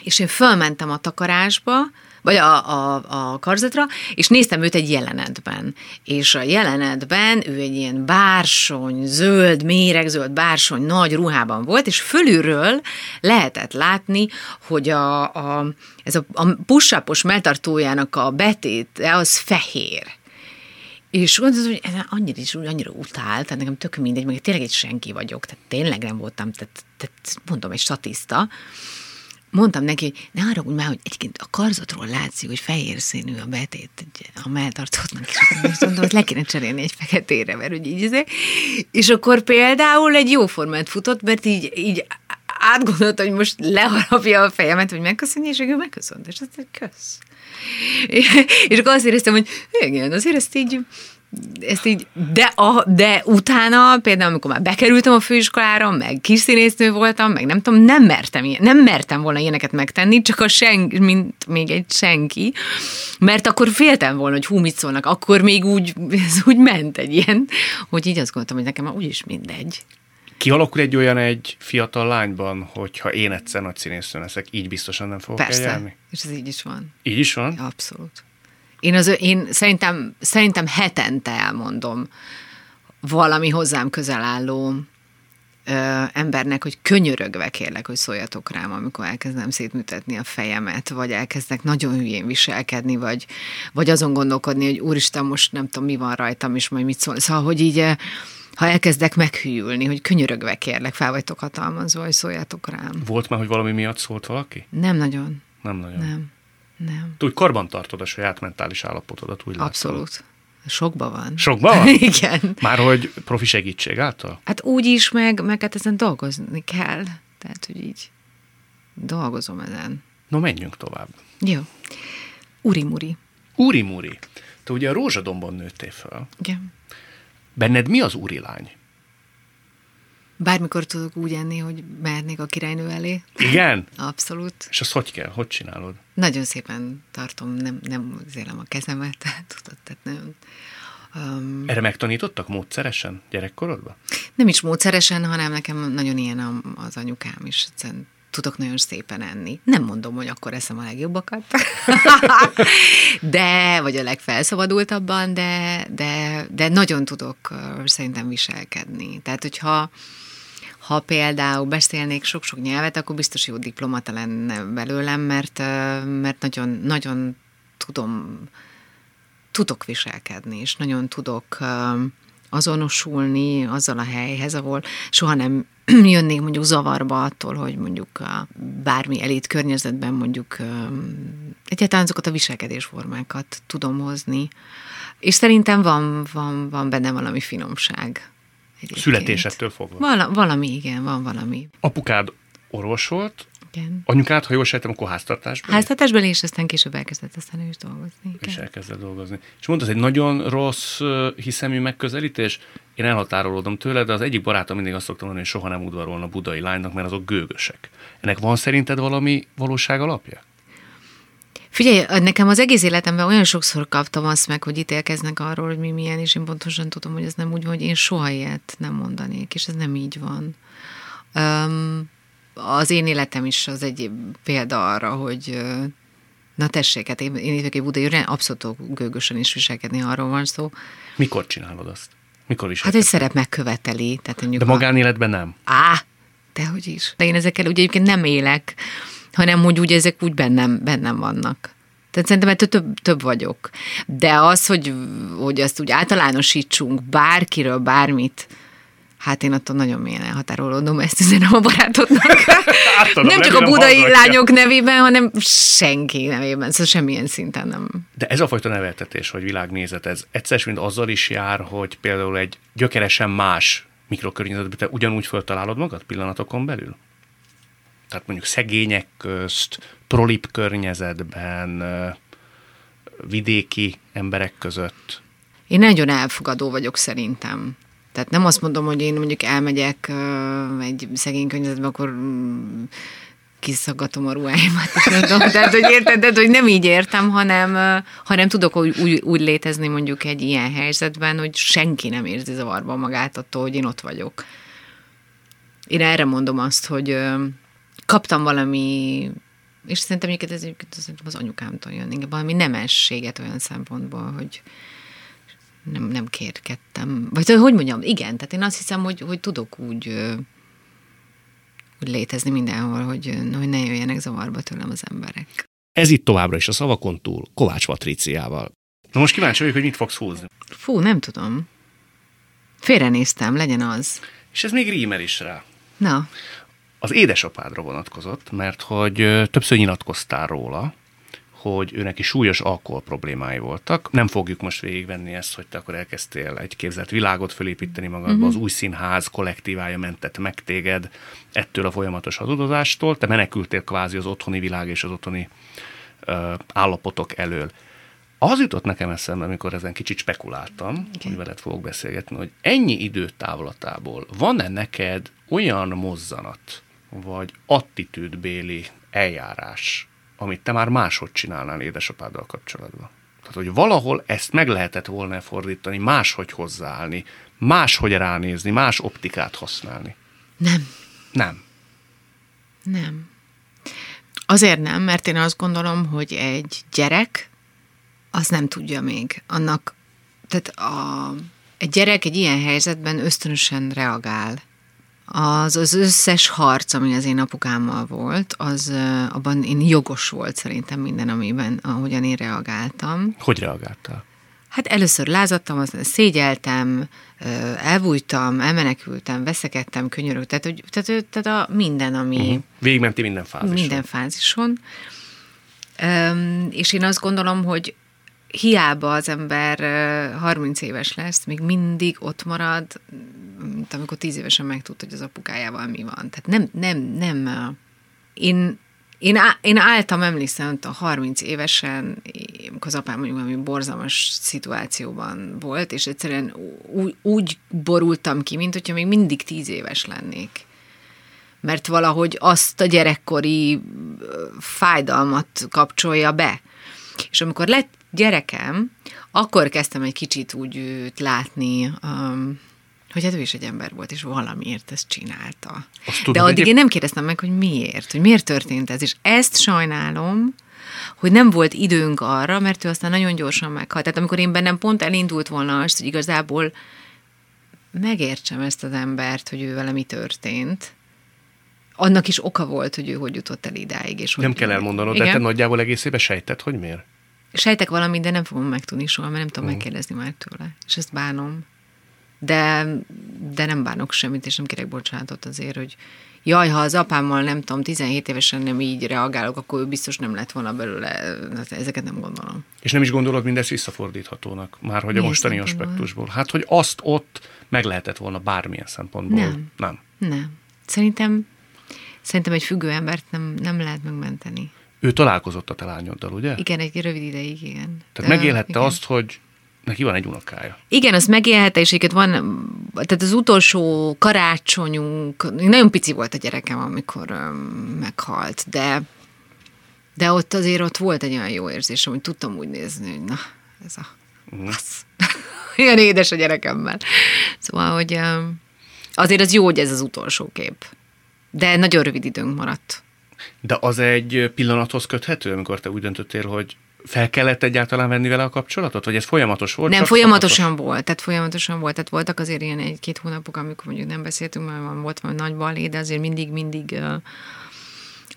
és én fölmentem a takarásba, vagy a, a, a karzatra, és néztem őt egy jelenetben. És a jelenetben ő egy ilyen bársony, zöld, méregzöld bársony, nagy ruhában volt, és fölülről lehetett látni, hogy a, a, ez a, a push melltartójának a betét, az fehér. És mondod, hogy annyira is annyira utált, tehát nekem tök mindegy, meg tényleg egy senki vagyok, tehát tényleg nem voltam, tehát, tehát mondom, egy statiszta. Mondtam neki, hogy ne arra úgy már, hogy egyébként a karzatról látszik, hogy fehér színű a betét a melltartótnak, és mondom, hogy le kéne cserélni egy feketére, mert hogy így izé. És akkor például egy jó formát futott, mert így, így átgondolta, hogy most leharapja a fejemet, hogy megköszönje, és ő megköszönt, és azt mondja, kösz. És akkor azt éreztem, hogy igen, azért ezt így, ezt így, de, a, de utána, például amikor már bekerültem a főiskolára, meg kis színésznő voltam, meg nem tudom, nem mertem, ilyen- nem mertem volna ilyeneket megtenni, csak a sen, mint még egy senki, mert akkor féltem volna, hogy hú, mit szólnak, akkor még úgy, ez úgy ment egy ilyen, hogy így azt gondoltam, hogy nekem már úgyis mindegy. Kialakul egy olyan egy fiatal lányban, hogyha én egyszer nagy színésznő leszek, így biztosan nem fogok Persze, eljárni? és ez így is van. Így is van? Abszolút. Én, az, én szerintem, szerintem hetente elmondom valami hozzám közel álló ö, embernek, hogy könyörögve kérlek, hogy szóljatok rám, amikor elkezdem szétműtetni a fejemet, vagy elkezdek nagyon hülyén viselkedni, vagy, vagy azon gondolkodni, hogy úristen, most nem tudom, mi van rajtam, és majd mit szól. Szóval, hogy így, ha elkezdek meghűlni, hogy könyörögve kérlek, fel vagytok hatalmazva, hogy szóljatok rám. Volt már, hogy valami miatt szólt valaki? Nem nagyon. Nem nagyon. Nem. Nem. Te úgy karban tartod a saját mentális állapotodat, úgy látom. Abszolút. Sokba van. Sokban van? Igen. Már hogy profi segítség által? Hát úgy is, meg, meg hát ezen dolgozni kell. Tehát, hogy így dolgozom ezen. No, menjünk tovább. Jó. Uri-muri. Úri Muri, te ugye a Rózsadomban nőttél fel. Igen. Benned mi az úri lány? Bármikor tudok úgy enni, hogy mehetnék a királynő elé. Igen? Abszolút. És azt hogy kell? Hogy csinálod? Nagyon szépen tartom, nem, nem zélem a kezemet, tudod, tehát nagyon... Um, Erre megtanítottak módszeresen gyerekkorodban? nem is módszeresen, hanem nekem nagyon ilyen az anyukám is. Egyszerűen tudok nagyon szépen enni. Nem mondom, hogy akkor eszem a legjobbakat, de, vagy a legfelszabadultabban, de, de, de nagyon tudok szerintem viselkedni. Tehát, hogyha ha például beszélnék sok-sok nyelvet, akkor biztos jó diplomata lenne belőlem, mert, mert nagyon, nagyon tudom tudok viselkedni, és nagyon tudok azonosulni azzal a helyhez, ahol soha nem jönnék mondjuk zavarba attól, hogy mondjuk a bármi elit környezetben mondjuk egyáltalán azokat a viselkedésformákat tudom hozni. És szerintem van, van, van benne valami finomság. egyébként. Születésettől fogva. Vala, valami, igen, van valami. Apukád orvos volt, Igen. anyukád, ha jól sejtem, akkor háztartásban Háztartásban és aztán később elkezdett aztán ő is dolgozni. és Igen. elkezdett dolgozni. És mondta, ez egy nagyon rossz hiszemű megközelítés. Én elhatárolódom tőle, de az egyik barátom mindig azt szokta mondani, hogy soha nem udvarolna budai lánynak, mert azok gőgösek. Ennek van szerinted valami valóság alapja? Figyelj, nekem az egész életemben olyan sokszor kaptam azt meg, hogy ítélkeznek arról, hogy mi milyen, és én pontosan tudom, hogy ez nem úgy van, hogy én soha ilyet nem mondanék, és ez nem így van. Um, az én életem is az egy példa arra, hogy na tessék, hát én, én egy budai, abszolút gőgösen is viselkedni, arról van szó. Mikor csinálod azt? Mikor Hát viselkedsz? egy szerep megköveteli. Tehát mondjuk De magánéletben nem. Á, dehogy is. De én ezekkel ugye egyébként nem élek, hanem hogy úgy ezek úgy bennem, bennem vannak. Tehát szerintem ettől több, több vagyok. De az, hogy, hogy azt úgy általánosítsunk bárkiről, bármit, Hát én attól nagyon mélyen elhatárolódom, ezt üzenem a barátodnak. nem csak a budai hallgatja. lányok nevében, hanem senki nevében, szóval semmilyen szinten nem. De ez a fajta neveltetés, hogy világnézet, ez egyszer mint azzal is jár, hogy például egy gyökeresen más mikrokörnyezetben te ugyanúgy föltalálod magad pillanatokon belül? Tehát mondjuk szegények közt, prolip környezetben, vidéki emberek között. Én nagyon elfogadó vagyok szerintem. Tehát nem azt mondom, hogy én mondjuk elmegyek egy szegény környezetbe, akkor mm, kiszaggatom a ruháimat, és nem tehát, hogy érted, tehát, hogy nem így értem, hanem, hanem tudok úgy, úgy, úgy létezni mondjuk egy ilyen helyzetben, hogy senki nem érzi zavarban magát attól, hogy én ott vagyok. Én erre mondom azt, hogy kaptam valami, és szerintem ez, ez az anyukámtól jön, inkább valami nemességet olyan szempontból, hogy, nem, nem kérkedtem. Vagy hogy mondjam, igen, tehát én azt hiszem, hogy, hogy tudok úgy, úgy létezni mindenhol, hogy, hogy ne jöjjenek zavarba tőlem az emberek. Ez itt továbbra is a szavakon túl, Kovács Patriciával. Na most kíváncsi vagyok, hogy mit fogsz húzni. Fú, nem tudom. Félrenéztem, legyen az. És ez még rímel is rá. Na. Az édesapádra vonatkozott, mert hogy többször nyilatkoztál róla, hogy őnek is súlyos alkohol problémái voltak. Nem fogjuk most végigvenni ezt, hogy te akkor elkezdtél egy képzelt világot fölépíteni magadba, uh-huh. az új színház kollektívája mentett meg téged ettől a folyamatos hazudozástól, te menekültél kvázi az otthoni világ és az otthoni uh, állapotok elől. Az jutott nekem eszembe, amikor ezen kicsit spekuláltam, okay. hogy veled fogok beszélgetni, hogy ennyi idő távlatából van-e neked olyan mozzanat, vagy attitűdbéli eljárás, amit te már máshogy csinálnál édesapáddal kapcsolatban. Tehát, hogy valahol ezt meg lehetett volna fordítani, máshogy hozzáállni, máshogy ránézni, más optikát használni. Nem. Nem. Nem. Azért nem, mert én azt gondolom, hogy egy gyerek az nem tudja még. Annak, tehát a, egy gyerek egy ilyen helyzetben ösztönösen reagál az, az összes harc, ami az én apukámmal volt, az abban én jogos volt szerintem minden, amiben, ahogyan én reagáltam. Hogy reagáltál? Hát először lázadtam, aztán szégyeltem, elbújtam, elmenekültem, veszekedtem, könyörög, tehát, hogy, tehát, tehát a minden, ami... Uh-huh. Végigmenti minden fázison. Minden fázison. Um, és én azt gondolom, hogy hiába az ember 30 éves lesz, még mindig ott marad, mint amikor 10 évesen megtudta, hogy az apukájával mi van. Tehát nem, nem, nem. Én, én, á, én álltam, emlékszem, a 30 évesen, amikor az apám mondjuk valami borzalmas szituációban volt, és egyszerűen úgy, úgy borultam ki, mint hogyha még mindig 10 éves lennék mert valahogy azt a gyerekkori fájdalmat kapcsolja be. És amikor lett gyerekem, akkor kezdtem egy kicsit úgy őt látni, um, hogy hát ő is egy ember volt, és valamiért ezt csinálta. Azt tudom, De addig én nem kérdeztem meg, hogy miért, hogy miért történt ez, és ezt sajnálom, hogy nem volt időnk arra, mert ő aztán nagyon gyorsan meghalt. Tehát amikor én bennem pont elindult volna azt, hogy igazából megértsem ezt az embert, hogy ő vele mi történt, annak is oka volt, hogy ő hogy jutott el idáig. És nem hogy kell elmondanod, igen? de te nagyjából egészében sejtett, hogy miért? Sejtek valamit, de nem fogom megtudni soha, mert nem tudom uh. megkérdezni már tőle. És ezt bánom. De, de nem bánok semmit, és nem kérek bocsánatot azért, hogy jaj, ha az apámmal nem tudom, 17 évesen nem így reagálok, akkor ő biztos nem lett volna belőle, hát ezeket nem gondolom. És nem is gondolod mindezt visszafordíthatónak, már hogy a mostani aspektusból. Hát, hogy azt ott meg lehetett volna bármilyen szempontból. Nem. Nem. Nem. Szerintem, szerintem egy függő embert nem, nem lehet megmenteni. Ő találkozott a te lányoddal, ugye? Igen, egy rövid ideig, igen. Tehát megélhette igen. azt, hogy neki van egy unokája. Igen, az megélhette, és van, tehát az utolsó karácsonyunk, nagyon pici volt a gyerekem, amikor meghalt, de de ott azért ott volt egy olyan jó érzés, hogy tudtam úgy nézni, hogy na, ez a uh-huh. Ilyen édes a gyerekemmel. Szóval, hogy azért az jó, hogy ez az utolsó kép. De nagyon rövid időnk maradt. De az egy pillanathoz köthető, amikor te úgy döntöttél, hogy fel kellett egyáltalán venni vele a kapcsolatot? Vagy ez folyamatos volt? Nem, folyamatosan szakatos? volt. Tehát folyamatosan volt. Tehát voltak azért ilyen egy-két hónapok, amikor mondjuk nem beszéltünk, mert van, volt valami nagy balé, de azért mindig, mindig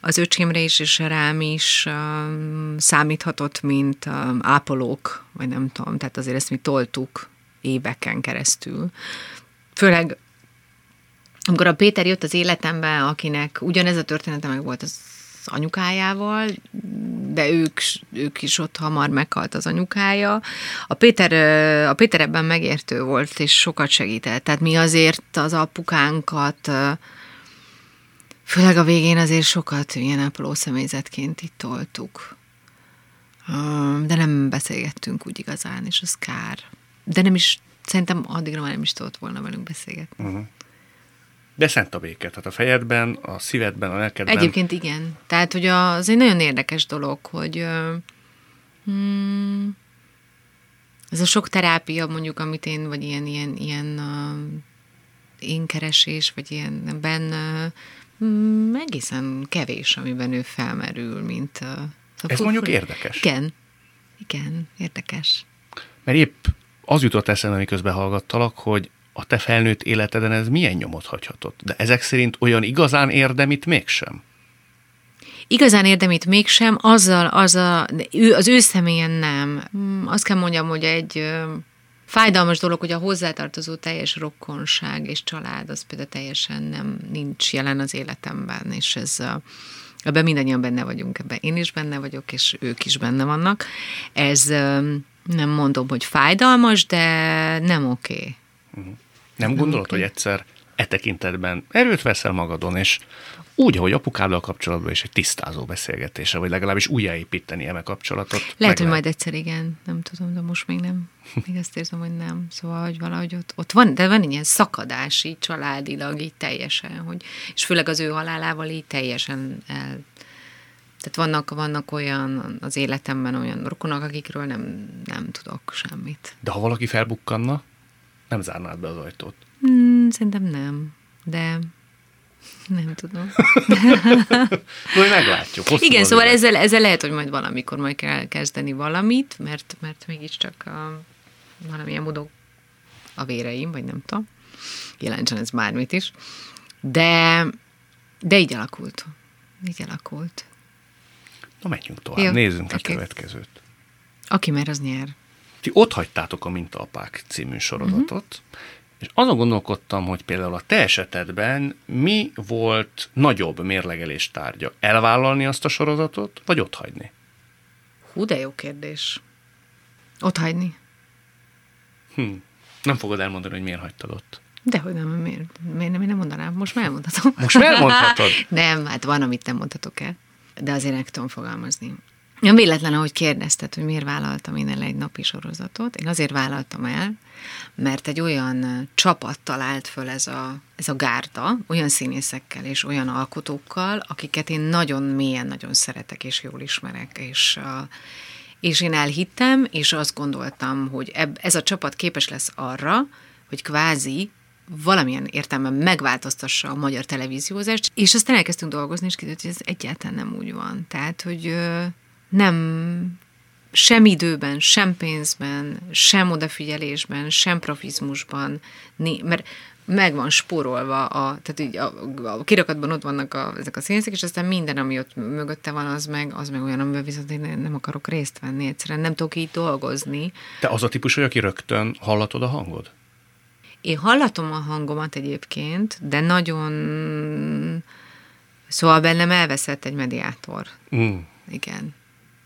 az öcsémre is, és rám is um, számíthatott, mint um, ápolók, vagy nem tudom, tehát azért ezt mi toltuk éveken keresztül. Főleg amikor a Péter jött az életembe, akinek ugyanez a története meg volt az anyukájával, de ők, ők is ott hamar meghalt az anyukája. A Péter, a Péter ebben megértő volt, és sokat segített. Tehát mi azért az apukánkat, főleg a végén azért sokat ilyen ápoló személyzetként itt toltuk. De nem beszélgettünk úgy igazán, és az kár. De nem is, szerintem addigra már nem is tudott volna velünk beszélgetni. Uh-huh. De szent a béke, tehát a fejedben, a szívedben, a lelkedben. Egyébként igen. Tehát, hogy az egy nagyon érdekes dolog, hogy hmm, ez a sok terápia mondjuk, amit én, vagy ilyen, ilyen, ilyen uh, énkeresés, vagy ilyen benne hmm, egészen kevés, amiben ő felmerül, mint uh, Ez mondjuk érdekes. Igen. Igen, érdekes. Mert épp az jutott eszembe, miközben hallgattalak, hogy a te felnőtt életeden ez milyen nyomot hagyhatott? De ezek szerint olyan igazán érdemit mégsem? Igazán érdemit mégsem, azzal, az, a, az ő személyen nem. Hmm, azt kell mondjam, hogy egy fájdalmas dolog, hogy a hozzátartozó teljes rokkonság és család, az például teljesen nem nincs jelen az életemben, és ez ebben mindannyian benne vagyunk, ebben én is benne vagyok, és ők is benne vannak. Ez nem mondom, hogy fájdalmas, de nem oké. Okay. Uh-huh. Nem gondolod, okay. hogy egyszer e tekintetben erőt veszel magadon, és úgy, ahogy apukáddal kapcsolatban is egy tisztázó beszélgetése, vagy legalábbis újjáépíteni eme kapcsolatot. Lehet, hogy majd egyszer igen, nem tudom, de most még nem. Még azt érzem, hogy nem. Szóval, hogy valahogy ott, ott van, de van ilyen szakadás így családilag, így teljesen, hogy, és főleg az ő halálával így teljesen el, tehát vannak, vannak olyan az életemben olyan rokonok, akikről nem, nem tudok semmit. De ha valaki felbukkanna, nem zárnád be az ajtót? Hmm, szerintem nem, de nem tudom. Majd meglátjuk. Igen, szóval ezzel, ezzel lehet, hogy majd valamikor majd kell kezdeni valamit, mert, mert mégiscsak a, valamilyen módon a véreim, vagy nem tudom, jelentsen ez bármit is. De, de így alakult. Így alakult. Na menjünk tovább, Jó, nézzünk okay. a következőt. Aki mer, az nyer. Ti ott hagytátok a Mintaapák című sorozatot, uh-huh. és azon gondolkodtam, hogy például a te esetedben mi volt nagyobb mérlegelés tárgya? Elvállalni azt a sorozatot, vagy ott hagyni? Hú, de jó kérdés. Ott hagyni. Hm. Nem fogod elmondani, hogy miért hagytad ott. Dehogy nem, miért, miért nem, én nem mondanám, most már elmondhatom. Most már elmondhatod? nem, hát van, amit nem mondhatok el, de azért meg tudom fogalmazni. Nem véletlen, ahogy kérdezted, hogy miért vállaltam én el egy napi sorozatot. Én azért vállaltam el, mert egy olyan csapat talált föl ez a, ez a gárda, olyan színészekkel és olyan alkotókkal, akiket én nagyon mélyen, nagyon szeretek és jól ismerek, és, és én elhittem, és azt gondoltam, hogy ez a csapat képes lesz arra, hogy kvázi valamilyen értelemben megváltoztassa a magyar televíziózást, és aztán elkezdtünk dolgozni, és kiderült, hogy ez egyáltalán nem úgy van. Tehát, hogy nem sem időben, sem pénzben, sem odafigyelésben, sem profizmusban, mert meg van spórolva, a, tehát így a, a kirakatban ott vannak a, ezek a színészek, és aztán minden, ami ott mögötte van, az meg, az meg olyan, amiben viszont én nem akarok részt venni, egyszerűen nem tudok így dolgozni. Te az a típus vagy, aki rögtön hallatod a hangod? Én hallatom a hangomat egyébként, de nagyon... Szóval bennem elveszett egy mediátor. Mm. Igen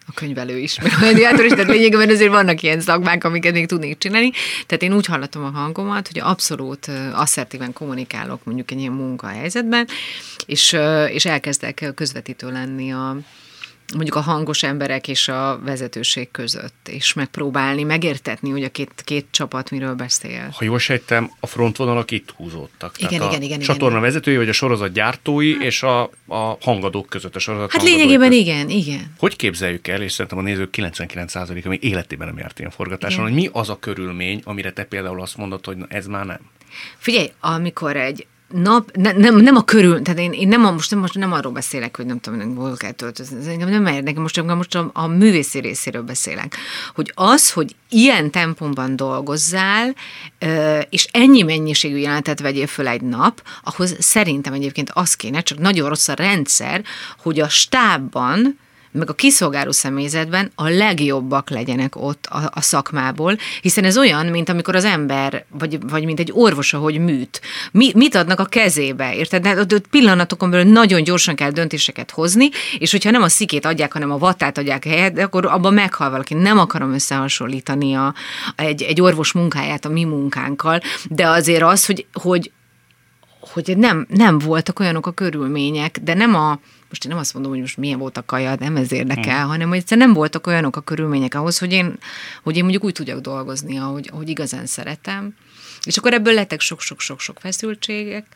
a könyvelő is, meg a mediátor is, tehát lényegében azért vannak ilyen szakmák, amiket még tudnék csinálni. Tehát én úgy hallatom a hangomat, hogy abszolút asszertíven kommunikálok mondjuk egy ilyen munkahelyzetben, és, és elkezdek közvetítő lenni a, mondjuk a hangos emberek és a vezetőség között, és megpróbálni megértetni, hogy a két, két csapat miről beszél. Ha jól sejtem, a frontvonalak itt húzódtak. Igen, igen, igen. Csatorna igen. vezetői, vagy a sorozat gyártói, hát. és a, a hangadók között a sorozat Hát lényegében között. igen, igen. Hogy képzeljük el, és szerintem a nézők 99%-a még életében nem járt ilyen forgatáson, igen. hogy mi az a körülmény, amire te például azt mondod, hogy na, ez már nem? Figyelj, amikor egy nap, ne, nem, nem a körül, tehát én, én nem, a, most, nem, most nem arról beszélek, hogy nem tudom, hol kell töltözni, engem nem érdekel, most, most a, a művészi részéről beszélek, hogy az, hogy ilyen tempomban dolgozzál, és ennyi mennyiségű jelenetet vegyél föl egy nap, ahhoz szerintem egyébként az kéne, csak nagyon rossz a rendszer, hogy a stábban, meg a kiszolgáló személyzetben a legjobbak legyenek ott a, a szakmából, hiszen ez olyan, mint amikor az ember, vagy, vagy mint egy orvos, ahogy műt. Mi, mit adnak a kezébe, érted? De ott pillanatokon belül nagyon gyorsan kell döntéseket hozni, és hogyha nem a szikét adják, hanem a vattát adják helyet, akkor abban meghal valaki. Nem akarom összehasonlítani a, egy, egy orvos munkáját a mi munkánkkal, de azért az, hogy, hogy hogy nem, nem voltak olyanok a körülmények, de nem a, most én nem azt mondom, hogy most milyen volt a kaja, nem ez érdekel, hmm. hanem hogy egyszerűen nem voltak olyanok a körülmények ahhoz, hogy én, hogy én mondjuk úgy tudjak dolgozni, ahogy, ahogy igazán szeretem. És akkor ebből lettek sok-sok-sok-sok feszültségek,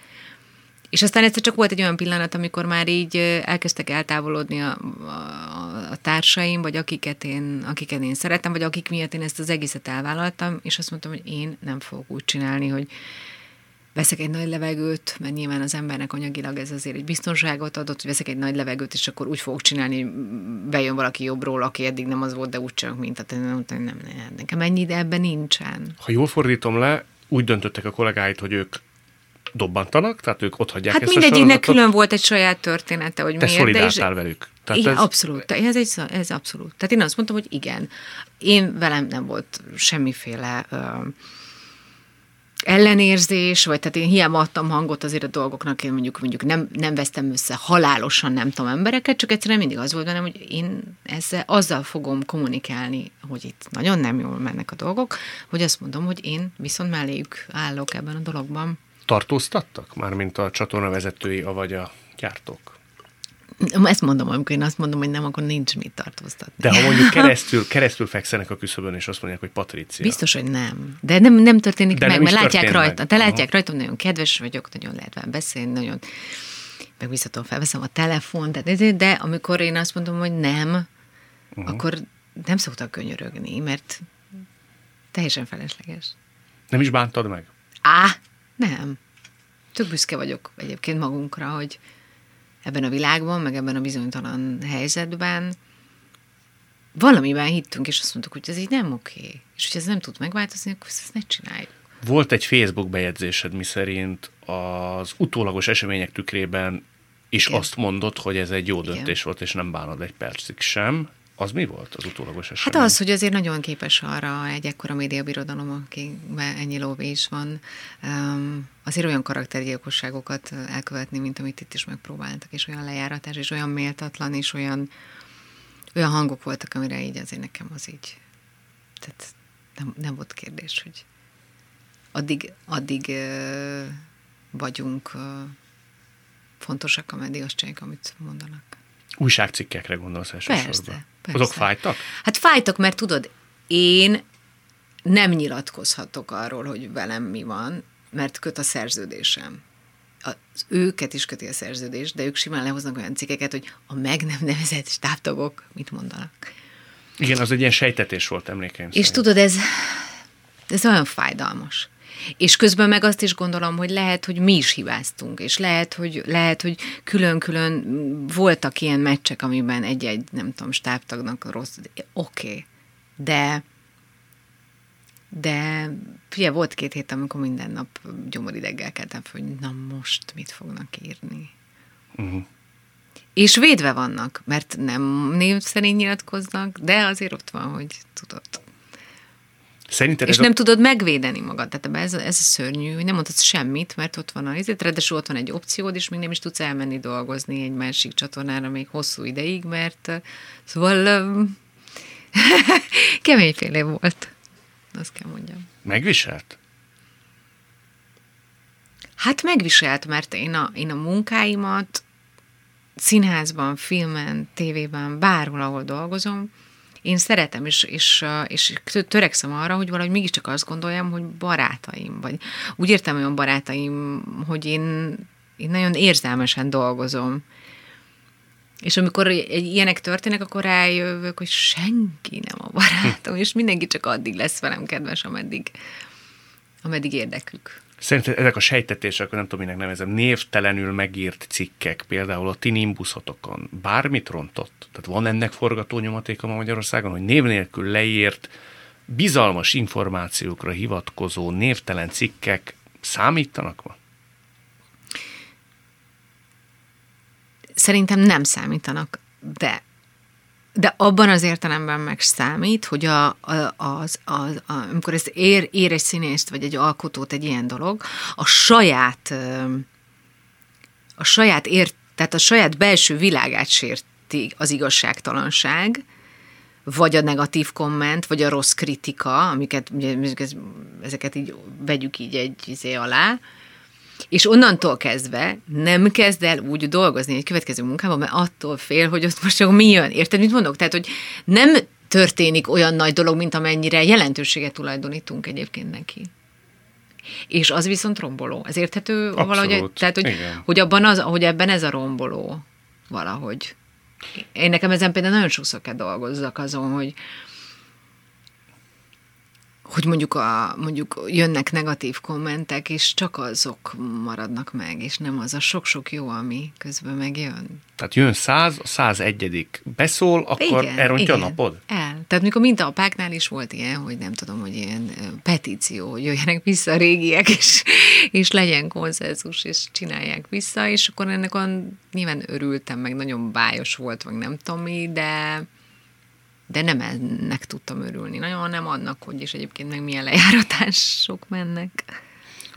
és aztán egyszer csak volt egy olyan pillanat, amikor már így elkezdtek eltávolodni a, a, a társaim, vagy akiket én, akiket én szeretem, vagy akik miatt én ezt az egészet elvállaltam, és azt mondtam, hogy én nem fogok úgy csinálni, hogy veszek egy nagy levegőt, mert nyilván az embernek anyagilag ez azért egy biztonságot adott, hogy veszek egy nagy levegőt, és akkor úgy fogok csinálni, bejön valaki jobbról, aki eddig nem az volt, de úgy csinálok, mint tehát nem, nem, nem, nekem ennyi, de ebben nincsen. Ha jól fordítom le, úgy döntöttek a kollégáit, hogy ők dobbantanak, tehát ők ott hagyják hát ezt mindegyiknek külön volt egy saját története, hogy Te miért. De és... velük. Tehát igen, ez... abszolút. Ez, egy, ez abszolút. Tehát én azt mondtam, hogy igen. Én velem nem volt semmiféle uh, ellenérzés, vagy tehát én hiába adtam hangot azért a dolgoknak, én mondjuk, mondjuk nem, nem vesztem össze halálosan, nem tudom, embereket, csak egyszerűen mindig az volt bennem, hogy én ezzel, azzal fogom kommunikálni, hogy itt nagyon nem jól mennek a dolgok, hogy azt mondom, hogy én viszont melléjük állok ebben a dologban. Tartóztattak? Mármint a csatorna vezetői, vagy a gyártók? Ezt mondom, amikor én azt mondom, hogy nem, akkor nincs mit tartóztatni. De ha mondjuk keresztül, keresztül fekszenek a küszöbön, és azt mondják, hogy Patricia. Biztos, hogy nem. De nem, nem történik De meg, nem mert látják rajta. meg. Te látják rajtam, nagyon kedves vagyok, nagyon lehet beszélni, nagyon megbízhatóan felveszem a telefon, de, de amikor én azt mondom, hogy nem, uh-huh. akkor nem szoktak könyörögni, mert teljesen felesleges. Nem is bántad meg? Á, nem. Tök büszke vagyok egyébként magunkra, hogy, ebben a világban, meg ebben a bizonytalan helyzetben valamiben hittünk, és azt mondtuk, hogy ez így nem oké. És hogy ez nem tud megváltozni, akkor ezt ne csináljuk. Volt egy Facebook bejegyzésed, miszerint az utólagos események tükrében is Igen. azt mondott, hogy ez egy jó döntés Igen. volt, és nem bánod egy percig sem. Az mi volt az utólagos esemény? Hát az, hogy azért nagyon képes arra egy ekkora médiabirodalom, akiben ennyi lóvé is van, um, azért olyan karaktergyilkosságokat elkövetni, mint amit itt is megpróbáltak, és olyan lejáratás, és olyan méltatlan, és olyan, olyan hangok voltak, amire így azért nekem az így, tehát nem, nem volt kérdés, hogy addig, addig vagyunk fontosak, ameddig azt csinálják, amit mondanak. Újságcikkekre gondolsz elsősorban? Persze, persze. Azok fájtak? Hát fájtak, mert tudod, én nem nyilatkozhatok arról, hogy velem mi van, mert köt a szerződésem. Az őket is köti a szerződés, de ők simán lehoznak olyan cikkeket, hogy a meg nem nevezett stábtagok mit mondanak. Igen, az egy ilyen sejtetés volt, emlékeim És szerint. tudod, ez, ez olyan fájdalmas. És közben meg azt is gondolom, hogy lehet, hogy mi is hibáztunk, és lehet, hogy, lehet, hogy külön-külön voltak ilyen meccsek, amiben egy-egy, nem tudom, stábtagnak rossz, oké, okay. de de ugye volt két hét, amikor minden nap gyomorideggel keltem hogy na most mit fognak írni. Uh-huh. És védve vannak, mert nem név szerint nyilatkoznak, de azért ott van, hogy tudod. Szerinted és ez nem a... tudod megvédeni magad. Tehát ez, ez a szörnyű, hogy nem mondhatsz semmit, mert ott van a izét, ráadásul ott van egy opciód, és még nem is tudsz elmenni dolgozni egy másik csatornára még hosszú ideig, mert szóval um, keményféle volt azt kell mondjam. Megviselt? Hát megviselt, mert én a, én a munkáimat színházban, filmen, tévében, bárhol, ahol dolgozom, én szeretem, és, és, és törekszem arra, hogy valahogy mégiscsak azt gondoljam, hogy barátaim, vagy úgy értem olyan barátaim, hogy én, én nagyon érzelmesen dolgozom, és amikor ilyenek történnek, akkor rájövök, hogy senki nem a barátom, és mindenki csak addig lesz velem kedves, ameddig, ameddig érdekük. Szerintem ezek a sejtetések, nem tudom, minek nevezem, névtelenül megírt cikkek, például a ti nimbuszotokon, bármit rontott? Tehát van ennek forgatónyomatéka ma Magyarországon, hogy név nélkül leírt, bizalmas információkra hivatkozó névtelen cikkek számítanak ma? Szerintem nem számítanak, de de abban az értelemben meg számít, hogy a, a, az, az, a, amikor ez ér, ér egy színészt, vagy egy alkotót egy ilyen dolog, a saját a saját ért, tehát a saját belső világát sérti az igazságtalanság, vagy a negatív komment, vagy a rossz kritika, amiket ugye, ezeket így vegyük így egy izé alá, és onnantól kezdve nem kezd el úgy dolgozni egy következő munkában, mert attól fél, hogy ott most mi jön. Érted, mit mondok? Tehát, hogy nem történik olyan nagy dolog, mint amennyire jelentőséget tulajdonítunk egyébként neki. És az viszont romboló. Ez érthető Abszolút. valahogy? Tehát, hogy, hogy, abban az, hogy ebben ez a romboló valahogy. Én nekem ezen például nagyon sokszor kell dolgozzak azon, hogy, hogy mondjuk, a, mondjuk jönnek negatív kommentek, és csak azok maradnak meg, és nem az a sok-sok jó, ami közben megjön. Tehát jön száz, a száz egyedik beszól, akkor igen, elrontja igen, a napod? El. Tehát mikor mint a apáknál is volt ilyen, hogy nem tudom, hogy ilyen petíció, hogy jöjjenek vissza a régiek, és, és legyen konszenzus, és csinálják vissza, és akkor ennek olyan, nyilván örültem, meg nagyon bájos volt, meg nem tudom mi, de de nem ennek tudtam örülni. Nagyon nem annak, hogy is egyébként meg milyen lejáratások mennek.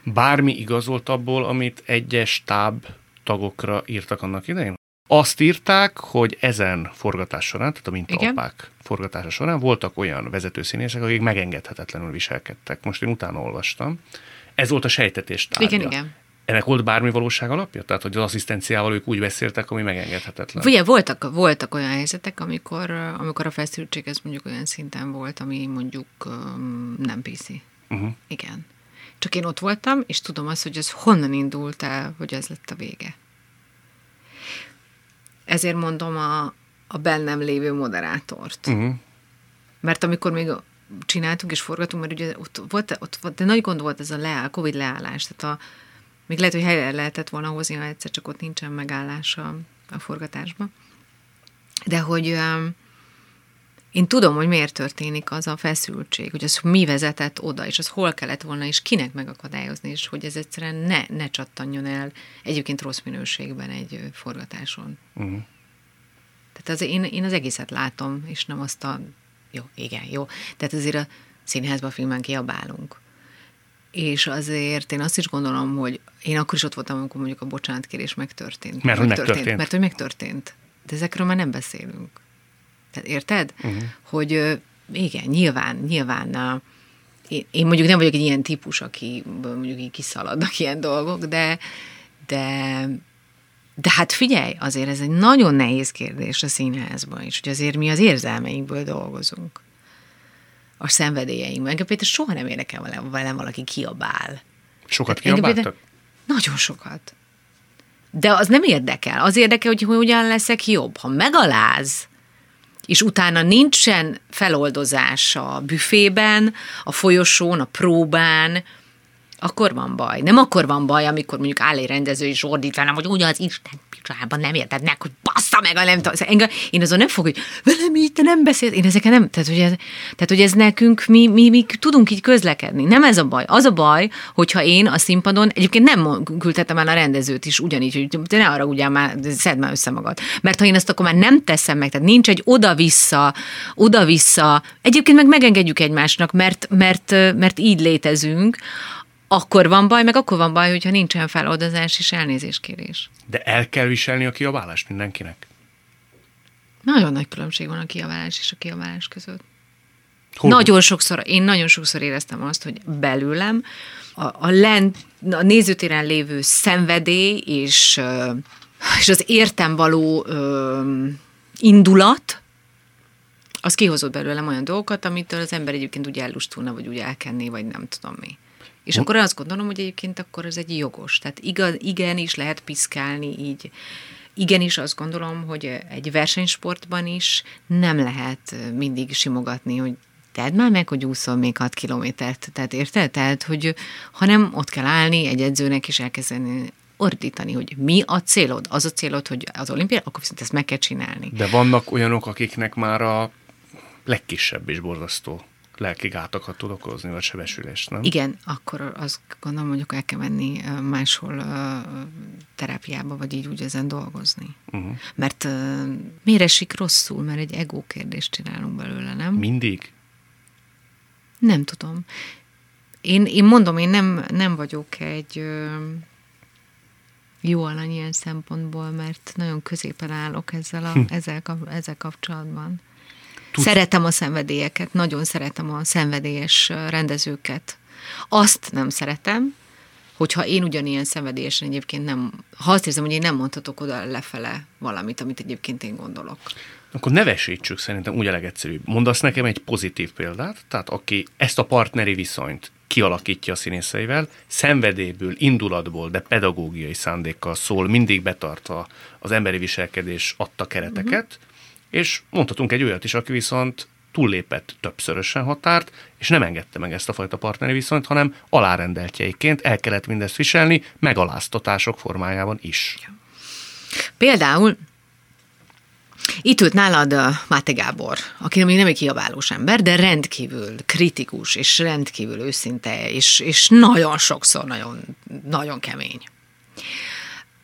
Bármi igazolt abból, amit egyes táb tagokra írtak annak idején? Azt írták, hogy ezen forgatás során, tehát a mintaapák forgatása során voltak olyan vezetőszínészek, akik megengedhetetlenül viselkedtek. Most én utána olvastam. Ez volt a sejtetés tárgya. Igen, igen. Ennek volt bármi valóság alapja? Tehát, hogy az asszisztenciával ők úgy beszéltek, ami megengedhetetlen? Ugye voltak, voltak olyan helyzetek, amikor, amikor a feszültség ez mondjuk olyan szinten volt, ami mondjuk um, nem PC. Uh-huh. Igen. Csak én ott voltam, és tudom azt, hogy ez honnan indult el, hogy ez lett a vége. Ezért mondom a, a bennem lévő moderátort. Uh-huh. Mert amikor még csináltunk és forgatunk, mert ugye ott volt, ott volt de nagy gond volt ez a leáll, Covid leállás, tehát a, még lehet, hogy helyre lehetett volna hozni, ha egyszer csak ott nincsen megállás a, a forgatásban. De hogy um, én tudom, hogy miért történik az a feszültség, hogy az mi vezetett oda, és az hol kellett volna, és kinek megakadályozni, és hogy ez egyszerűen ne, ne csattanjon el egyébként rossz minőségben egy forgatáson. Uh-huh. Tehát az, én, én az egészet látom, és nem azt a... Jó, igen, jó. Tehát azért a színházban, a filmen kiabálunk és azért én azt is gondolom, hogy én akkor is ott voltam, amikor mondjuk a bocsánatkérés megtörtént. Mert hogy megtörtént. Mert hogy megtörtént. De ezekről már nem beszélünk. Tehát érted? Uh-huh. Hogy igen, nyilván, nyilván én, én mondjuk nem vagyok egy ilyen típus, aki mondjuk így kiszaladnak ilyen dolgok, de, de, de hát figyelj, azért ez egy nagyon nehéz kérdés a színházban is, hogy azért mi az érzelmeinkből dolgozunk a szenvedélyeim. Engem például soha nem érdekel velem, valaki kiabál. Sokat kiabáltak? Nagyon sokat. De az nem érdekel. Az érdekel, hogy hogyan leszek jobb. Ha megaláz, és utána nincsen feloldozás a büfében, a folyosón, a próbán, akkor van baj. Nem akkor van baj, amikor mondjuk áll egy rendező és ordít velem, hogy ugye az Isten picsában nem érted meg, hogy bassza meg a nem tudom. Engem, én azon nem fog, hogy velem így te nem beszélt. Én ezeken nem, tehát hogy ez, tehát, hogy ez nekünk, mi, mi, mi, tudunk így közlekedni. Nem ez a baj. Az a baj, hogyha én a színpadon, egyébként nem küldhetem el a rendezőt is ugyanígy, hogy te ne arra ugyan már, szedd már össze magad. Mert ha én ezt akkor már nem teszem meg, tehát nincs egy oda-vissza, oda-vissza, egyébként meg megengedjük egymásnak, mert, mert, mert így létezünk, akkor van baj, meg akkor van baj, hogyha nincsen feloldozás és elnézéskérés. De el kell viselni a kiabálást mindenkinek? Nagyon nagy különbség van a kiabálás és a kiabálás között. Hol? Nagyon sokszor, én nagyon sokszor éreztem azt, hogy belőlem a, a, lent, a nézőtéren lévő szenvedély és, és az értem való ö, indulat, az kihozott belőlem olyan dolgokat, amitől az ember egyébként úgy ellustulna, vagy úgy elkenné, vagy nem tudom mi. És akkor azt gondolom, hogy egyébként akkor ez egy jogos. Tehát igaz, igen is lehet piszkálni így. Igenis azt gondolom, hogy egy versenysportban is nem lehet mindig simogatni, hogy Tehát már meg, hogy úszol még 6 kilométert, tehát érted? Tehát, hogy hanem ott kell állni egy edzőnek, és elkezdeni ordítani, hogy mi a célod. Az a célod, hogy az olimpia, akkor viszont ezt meg kell csinálni. De vannak olyanok, akiknek már a legkisebb is borzasztó lelki gátakat tud okozni, vagy sebesülést, nem? Igen, akkor azt gondolom, akkor el kell menni máshol terápiába, vagy így úgy ezen dolgozni. Uh-huh. Mert ö, miért esik rosszul? Mert egy ego kérdést csinálunk belőle, nem? Mindig? Nem tudom. Én, én mondom, én nem, nem vagyok egy ö, jó alany ilyen szempontból, mert nagyon középen állok ezzel, a, ezzel, kap- ezzel kapcsolatban. Tud- Szeretem a szenvedélyeket, nagyon szeretem a szenvedélyes rendezőket. Azt nem szeretem, hogyha én ugyanilyen szenvedélyesen egyébként nem, ha azt érzem, hogy én nem mondhatok oda lefele valamit, amit egyébként én gondolok. Akkor nevesítsük szerintem úgy a legegyszerűbb. Mondasz nekem egy pozitív példát, tehát aki ezt a partneri viszonyt kialakítja a színészeivel, szenvedélyből, indulatból, de pedagógiai szándékkal szól, mindig betartva az emberi viselkedés adta kereteket, uh-huh. És mondhatunk egy olyat is, aki viszont túllépett többszörösen határt, és nem engedte meg ezt a fajta partneri viszonyt, hanem alárendeltjeiként el kellett mindezt viselni, megaláztatások formájában is. Például itt ült nálad Máté Gábor, aki még nem egy kiabálós ember, de rendkívül kritikus, és rendkívül őszinte, és, és nagyon sokszor nagyon, nagyon kemény.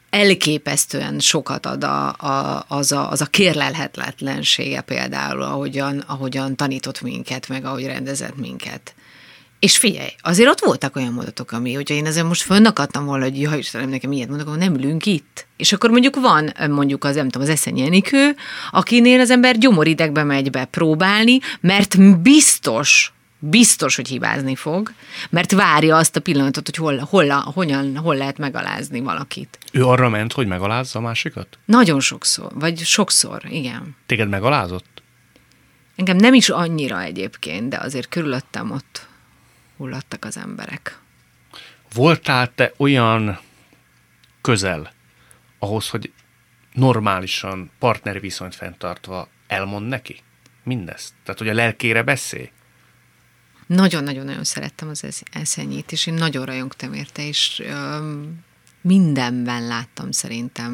Elképesztően sokat ad a, a, az, a, az a kérlelhetetlensége például, ahogyan, ahogyan tanított minket, meg ahogy rendezett minket. És figyelj, azért ott voltak olyan mondatok, ami, hogyha én ezen most fönnakadtam volna, hogy jaj, Istenem, nekem ilyet mondok, nem ülünk itt. És akkor mondjuk van mondjuk az, nem tudom, az Eszenyi Enikő, akinél az ember gyomoridegbe megy be próbálni, mert biztos, biztos, hogy hibázni fog, mert várja azt a pillanatot, hogy hol, hol, hogyan, hol lehet megalázni valakit. Ő arra ment, hogy megalázza a másikat? Nagyon sokszor, vagy sokszor, igen. Téged megalázott? Engem nem is annyira egyébként, de azért körülöttem ott hullattak az emberek. Voltál te olyan közel ahhoz, hogy normálisan partneri viszonyt fenntartva elmond neki mindezt? Tehát, hogy a lelkére beszélj? Nagyon-nagyon-nagyon szerettem az esz- eszenyit, és én nagyon rajongtam érte, és mindenben láttam szerintem,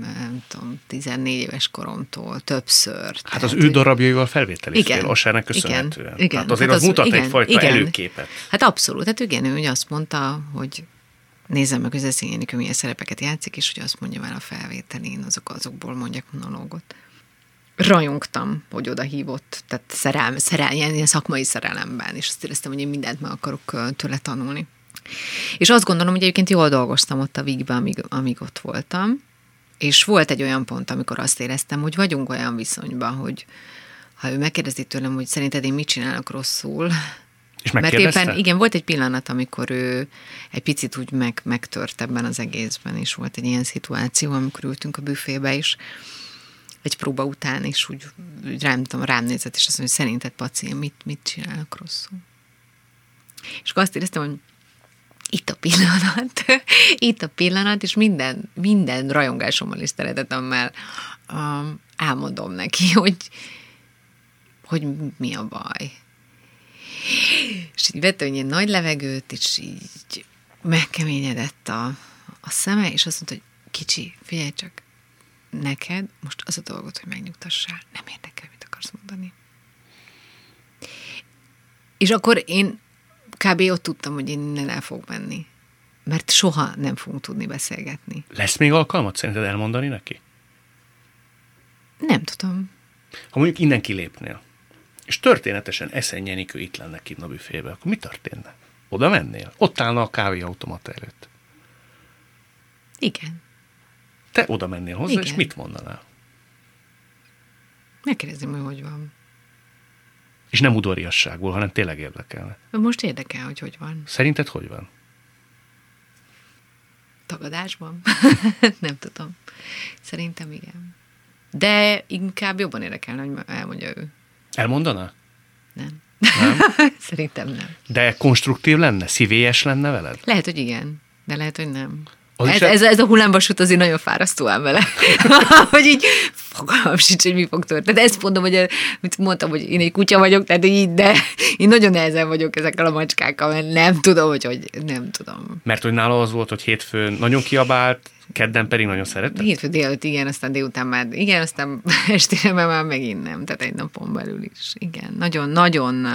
nem tudom, 14 éves koromtól többször. Hát az ő darabjaival felvételiztél, Igen. Osárnak Igen, köszönhetően. igen. Hát azért Hát az, az- mutat igen, egyfajta igen. előképet. Hát abszolút, hát igen, ő ugye azt mondta, hogy nézzem meg, hogy az eszényénik, milyen szerepeket játszik, és hogy azt mondja már a felvételén, azok, azokból mondjak monológot. Rajongtam, hogy oda hívott, tehát szerelm, szerelm, ilyen, ilyen szakmai szerelemben, és azt éreztem, hogy én mindent meg akarok tőle tanulni. És azt gondolom, hogy egyébként jól dolgoztam ott a Vigben, amíg, amíg ott voltam, és volt egy olyan pont, amikor azt éreztem, hogy vagyunk olyan viszonyban, hogy ha ő megkérdezi tőlem, hogy szerinted én mit csinálok rosszul, És mert éppen, igen, volt egy pillanat, amikor ő egy picit úgy meg, megtört ebben az egészben, és volt egy ilyen szituáció, amikor ültünk a büfébe is, egy próba után, és úgy, úgy rám, tudom, rám nézett, és azt mondja, hogy szerinted, Paci, mit, mit csinálok rosszul? És akkor azt éreztem, hogy itt a pillanat, itt a pillanat, és minden, minden rajongásommal és szeretetemmel um, elmondom neki, hogy, hogy mi a baj. És így vett egy nagy levegőt, és így megkeményedett a, a szeme, és azt mondta, hogy kicsi, figyelj csak, neked most az a dolgot, hogy megnyugtassál, nem érdekel, mit akarsz mondani. És akkor én kb. ott tudtam, hogy én innen el fogok menni. Mert soha nem fogunk tudni beszélgetni. Lesz még alkalmat szerinted elmondani neki? Nem tudom. Ha mondjuk innen kilépnél, és történetesen Eszenyi Enikő itt lenne kint a büfébe, akkor mi történne? Oda mennél? Ott állna a kávéautomata előtt. Igen. Te oda mennél hozzá, Igen. és mit mondanál? Megkérdezném, hogy hogy van. És nem udvariasságból, hanem tényleg érdekelne. Most érdekel, hogy hogy van. Szerinted hogy van? Tagadásban? nem tudom. Szerintem igen. De inkább jobban érdekelne, hogy elmondja ő. Elmondaná? Nem. Nem? Szerintem nem. De konstruktív lenne? Szívélyes lenne veled? Lehet, hogy igen, de lehet, hogy nem. Ez, ez, ez a hullámvasút azért nagyon fárasztó ám vele. hogy így fogalmam sincs, hogy mi fog történni. Tehát ezt mondom, hogy mit mondtam, hogy én egy kutya vagyok, tehát így, de én nagyon nehezen vagyok ezekkel a macskákkal, mert nem tudom, hogy, hogy nem tudom. Mert hogy nála az volt, hogy hétfőn nagyon kiabált, kedden pedig nagyon szerette? Hétfő délután igen, aztán délután már igen, aztán estére már már megint nem, tehát egy napon belül is. Igen, nagyon-nagyon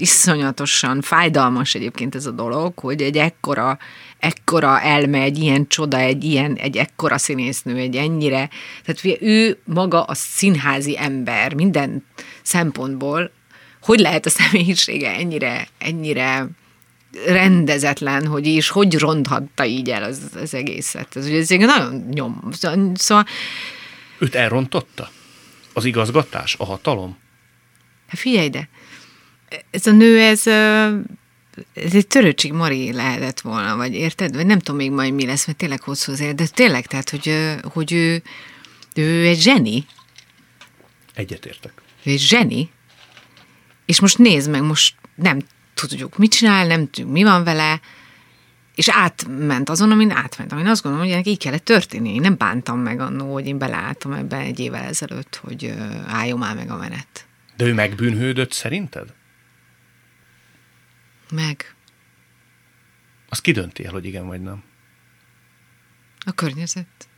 iszonyatosan fájdalmas egyébként ez a dolog, hogy egy ekkora, ekkora elme, egy ilyen csoda, egy ilyen, egy ekkora színésznő, egy ennyire, tehát ugye ő maga a színházi ember minden szempontból, hogy lehet a személyisége ennyire, ennyire rendezetlen, hogy is hogy ronthatta így el az, az egészet. Ez ugye ez egy nagyon nyom. Szóval, Őt elrontotta? Az igazgatás? A hatalom? hát figyelj ide, ez a nő, ez, ez egy törőcsik Mari lehetett volna, vagy érted? Vagy nem tudom még majd mi lesz, mert tényleg hosszú az élet, de tényleg, tehát, hogy, hogy ő, ő egy zseni, Egyetértek. ő egy zseni, és most nézd meg, most nem tudjuk, mit csinál, nem tudjuk, mi van vele, és átment azon, amin átment. Amin azt gondolom, hogy ennek így kellett történni. Én nem bántam meg annó, hogy én beleálltam ebbe egy évvel ezelőtt, hogy álljon már meg a menet. De ő megbűnhődött szerinted? Meg Az ki dönti el, hogy igen vagy nem? a környezet.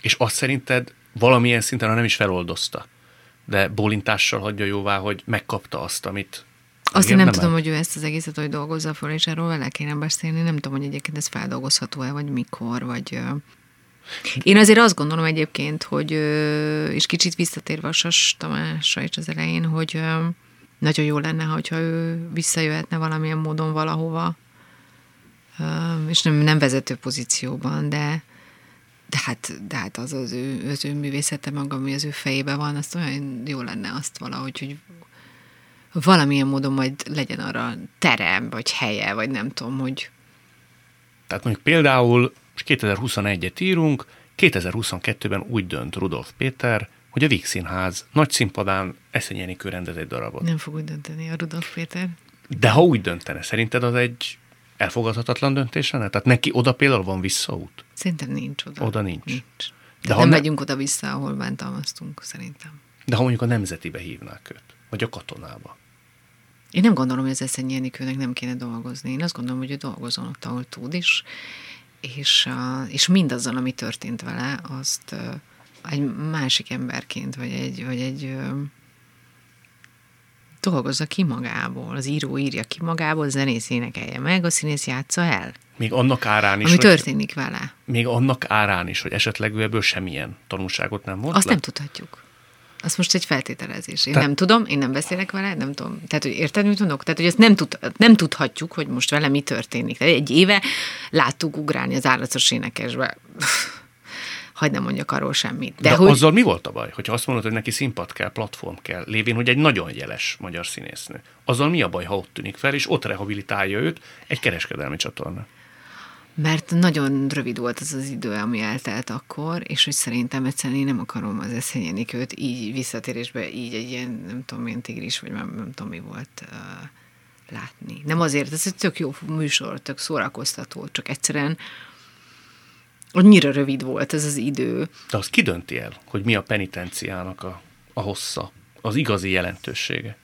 És azt szerinted valamilyen szinten, ha nem is feloldozta, de bólintással hagyja jóvá, hogy megkapta azt, amit Azt én nem tudom, hogy ő ezt az egészet hogy dolgozza fel, és erről vele kéne beszélni. Nem tudom, hogy egyébként ez feldolgozható-e, vagy mikor, vagy... Én azért azt gondolom egyébként, hogy, és kicsit visszatérve a Sas Tamásra is az elején, hogy nagyon jó lenne, hogyha ő visszajöhetne valamilyen módon valahova, és nem, nem vezető pozícióban, de, de hát, de hát az az ő, az ő művészete maga, ami az ő fejében van, azt olyan jó lenne azt valahogy, hogy valamilyen módon majd legyen arra terem, vagy helye, vagy nem tudom, hogy Tehát mondjuk például most 2021-et írunk, 2022-ben úgy dönt Rudolf Péter, hogy a Víg Színház nagy színpadán Eszenyi Enikő rendez egy darabot. nem fog úgy dönteni a Rudolf Péter. De ha úgy döntene, szerinted az egy elfogadhatatlan döntés lenne? Tehát neki oda például van visszaút? Szerintem nincs oda. Oda nincs. nincs. De De ha nem ne- megyünk oda-vissza, ahol bántalmaztunk, szerintem. De ha mondjuk a nemzetibe hívnák őt, vagy a katonába. Én nem gondolom, hogy az Eszenyi Enikőnek nem kéne dolgozni. Én azt gondolom, hogy ő dolgozon ott, ahol tud is, és, uh, és mindazzal, ami történt vele, azt uh, egy másik emberként, vagy egy, vagy egy dolgozza ki magából. Az író írja ki magából, a zenész énekelje meg, a színész játsza el. Még annak árán is, Ami hogy, történik vele. még annak árán is, hogy esetleg ő ebből semmilyen tanulságot nem volt Azt le? nem tudhatjuk. Az most egy feltételezés. Én Te- nem tudom, én nem beszélek vele, nem tudom. Tehát, hogy érted, mit mondok? Tehát, hogy ezt nem, tud, nem tudhatjuk, hogy most vele mi történik. Tehát egy éve láttuk ugrálni az állatos énekesbe. Hagy nem mondjak arról semmit. De, De, hogy azzal mi volt a baj? Hogyha azt mondod, hogy neki színpad kell, platform kell, lévén, hogy egy nagyon jeles magyar színésznő. Azzal mi a baj, ha ott tűnik fel, és ott rehabilitálja őt egy kereskedelmi csatorna? mert nagyon rövid volt az az idő, ami eltelt akkor, és hogy szerintem egyszerűen én nem akarom az eszényenik őt így visszatérésbe, így egy ilyen, nem tudom, milyen tigris, vagy nem, nem tudom, mi volt uh, látni. Nem azért, ez egy tök jó műsor, tök szórakoztató, csak egyszerűen annyira rövid volt ez az idő. De az ki dönti el, hogy mi a penitenciának a, a hossza, az igazi jelentősége?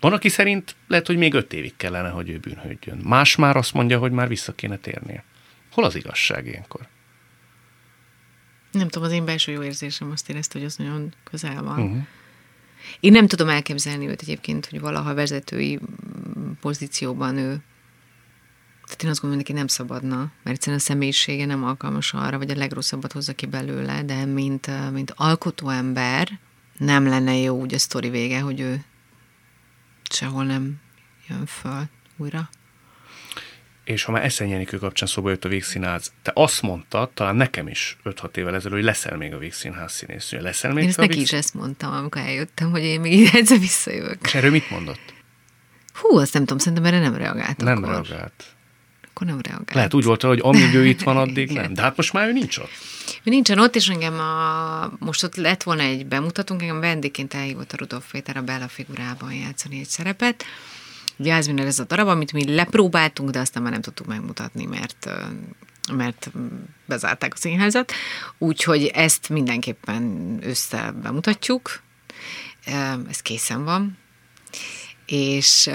Van, aki szerint lehet, hogy még öt évig kellene, hogy ő bűnhődjön. Más már azt mondja, hogy már vissza kéne térnie. Hol az igazság ilyenkor? Nem tudom, az én belső jó érzésem azt érezte, hogy az nagyon közel van. Uh-huh. Én nem tudom elképzelni őt egyébként, hogy valaha vezetői mm, pozícióban ő tehát én azt gondolom, hogy neki nem szabadna, mert egyszerűen a személyisége nem alkalmas arra, vagy a legrosszabbat hozza ki belőle, de mint, mint alkotó ember nem lenne jó úgy a sztori vége, hogy ő sehol nem jön föl újra. És ha már Eszenyi Enikő kapcsán szóba jött a Végszínház, te azt mondtad, talán nekem is 5-6 évvel ezelőtt, hogy leszel még a Végszínház színésznő. Leszel még Én ezt neki is ezt mondtam, amikor eljöttem, hogy én még ide egyszer visszajövök. És erről mit mondott? Hú, azt nem tudom, szerintem erre nem reagált Nem akkor. reagált. Akkor nem reagált. Lehet úgy volt, hogy amíg ő itt van, addig nem. De hát most már ő nincs ott. Ő nincsen ott, és engem a, most ott lett volna egy bemutatónk, engem vendégként elhívott a Rudolf Péter a Bella figurában játszani egy szerepet, Jászminer ez a darab, amit mi lepróbáltunk, de aztán már nem tudtuk megmutatni, mert mert bezárták a színházat, úgyhogy ezt mindenképpen össze bemutatjuk, ez készen van, és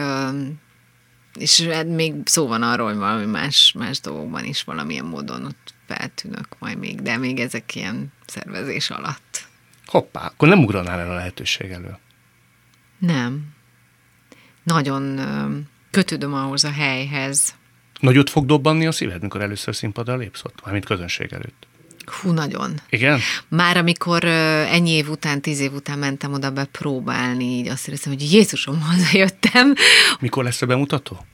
és még szó van arról, hogy valami más, más dolgokban is valamilyen módon ott feltűnök majd még, de még ezek ilyen szervezés alatt. Hoppá, akkor nem ugranál el a lehetőség elő? Nem. Nagyon kötődöm ahhoz a helyhez. Nagyot fog dobbanni a szíved, mikor először színpadra lépsz ott, mármint közönség előtt? Hú, nagyon. Igen? Már amikor ennyi év után, tíz év után mentem oda bepróbálni, így azt éreztem, hogy Jézusom, hazajöttem. Mikor lesz a bemutató?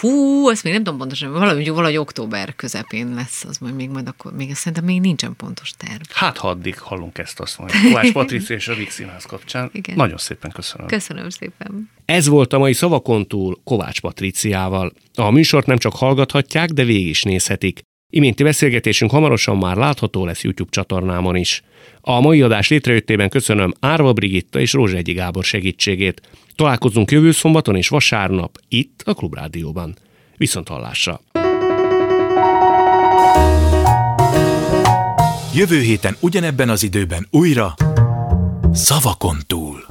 Hú, azt még nem tudom pontosan, valahogy, valahogy október közepén lesz, az majd még majd akkor, még szerintem még nincsen pontos terv. Hát ha addig hallunk ezt azt mondja. Kovács Patricia és a Vix Színház kapcsán. Igen. Nagyon szépen köszönöm. Köszönöm szépen. Ez volt a mai szavakon túl Kovács Patriciával. A műsort nem csak hallgathatják, de végig is nézhetik. Iménti beszélgetésünk hamarosan már látható lesz YouTube csatornámon is. A mai adás létrejöttében köszönöm Árva Brigitta és Egyi Gábor segítségét. Találkozunk jövő szombaton és vasárnap itt a Klubrádióban. Viszont hallásra! Jövő héten ugyanebben az időben újra Szavakon túl.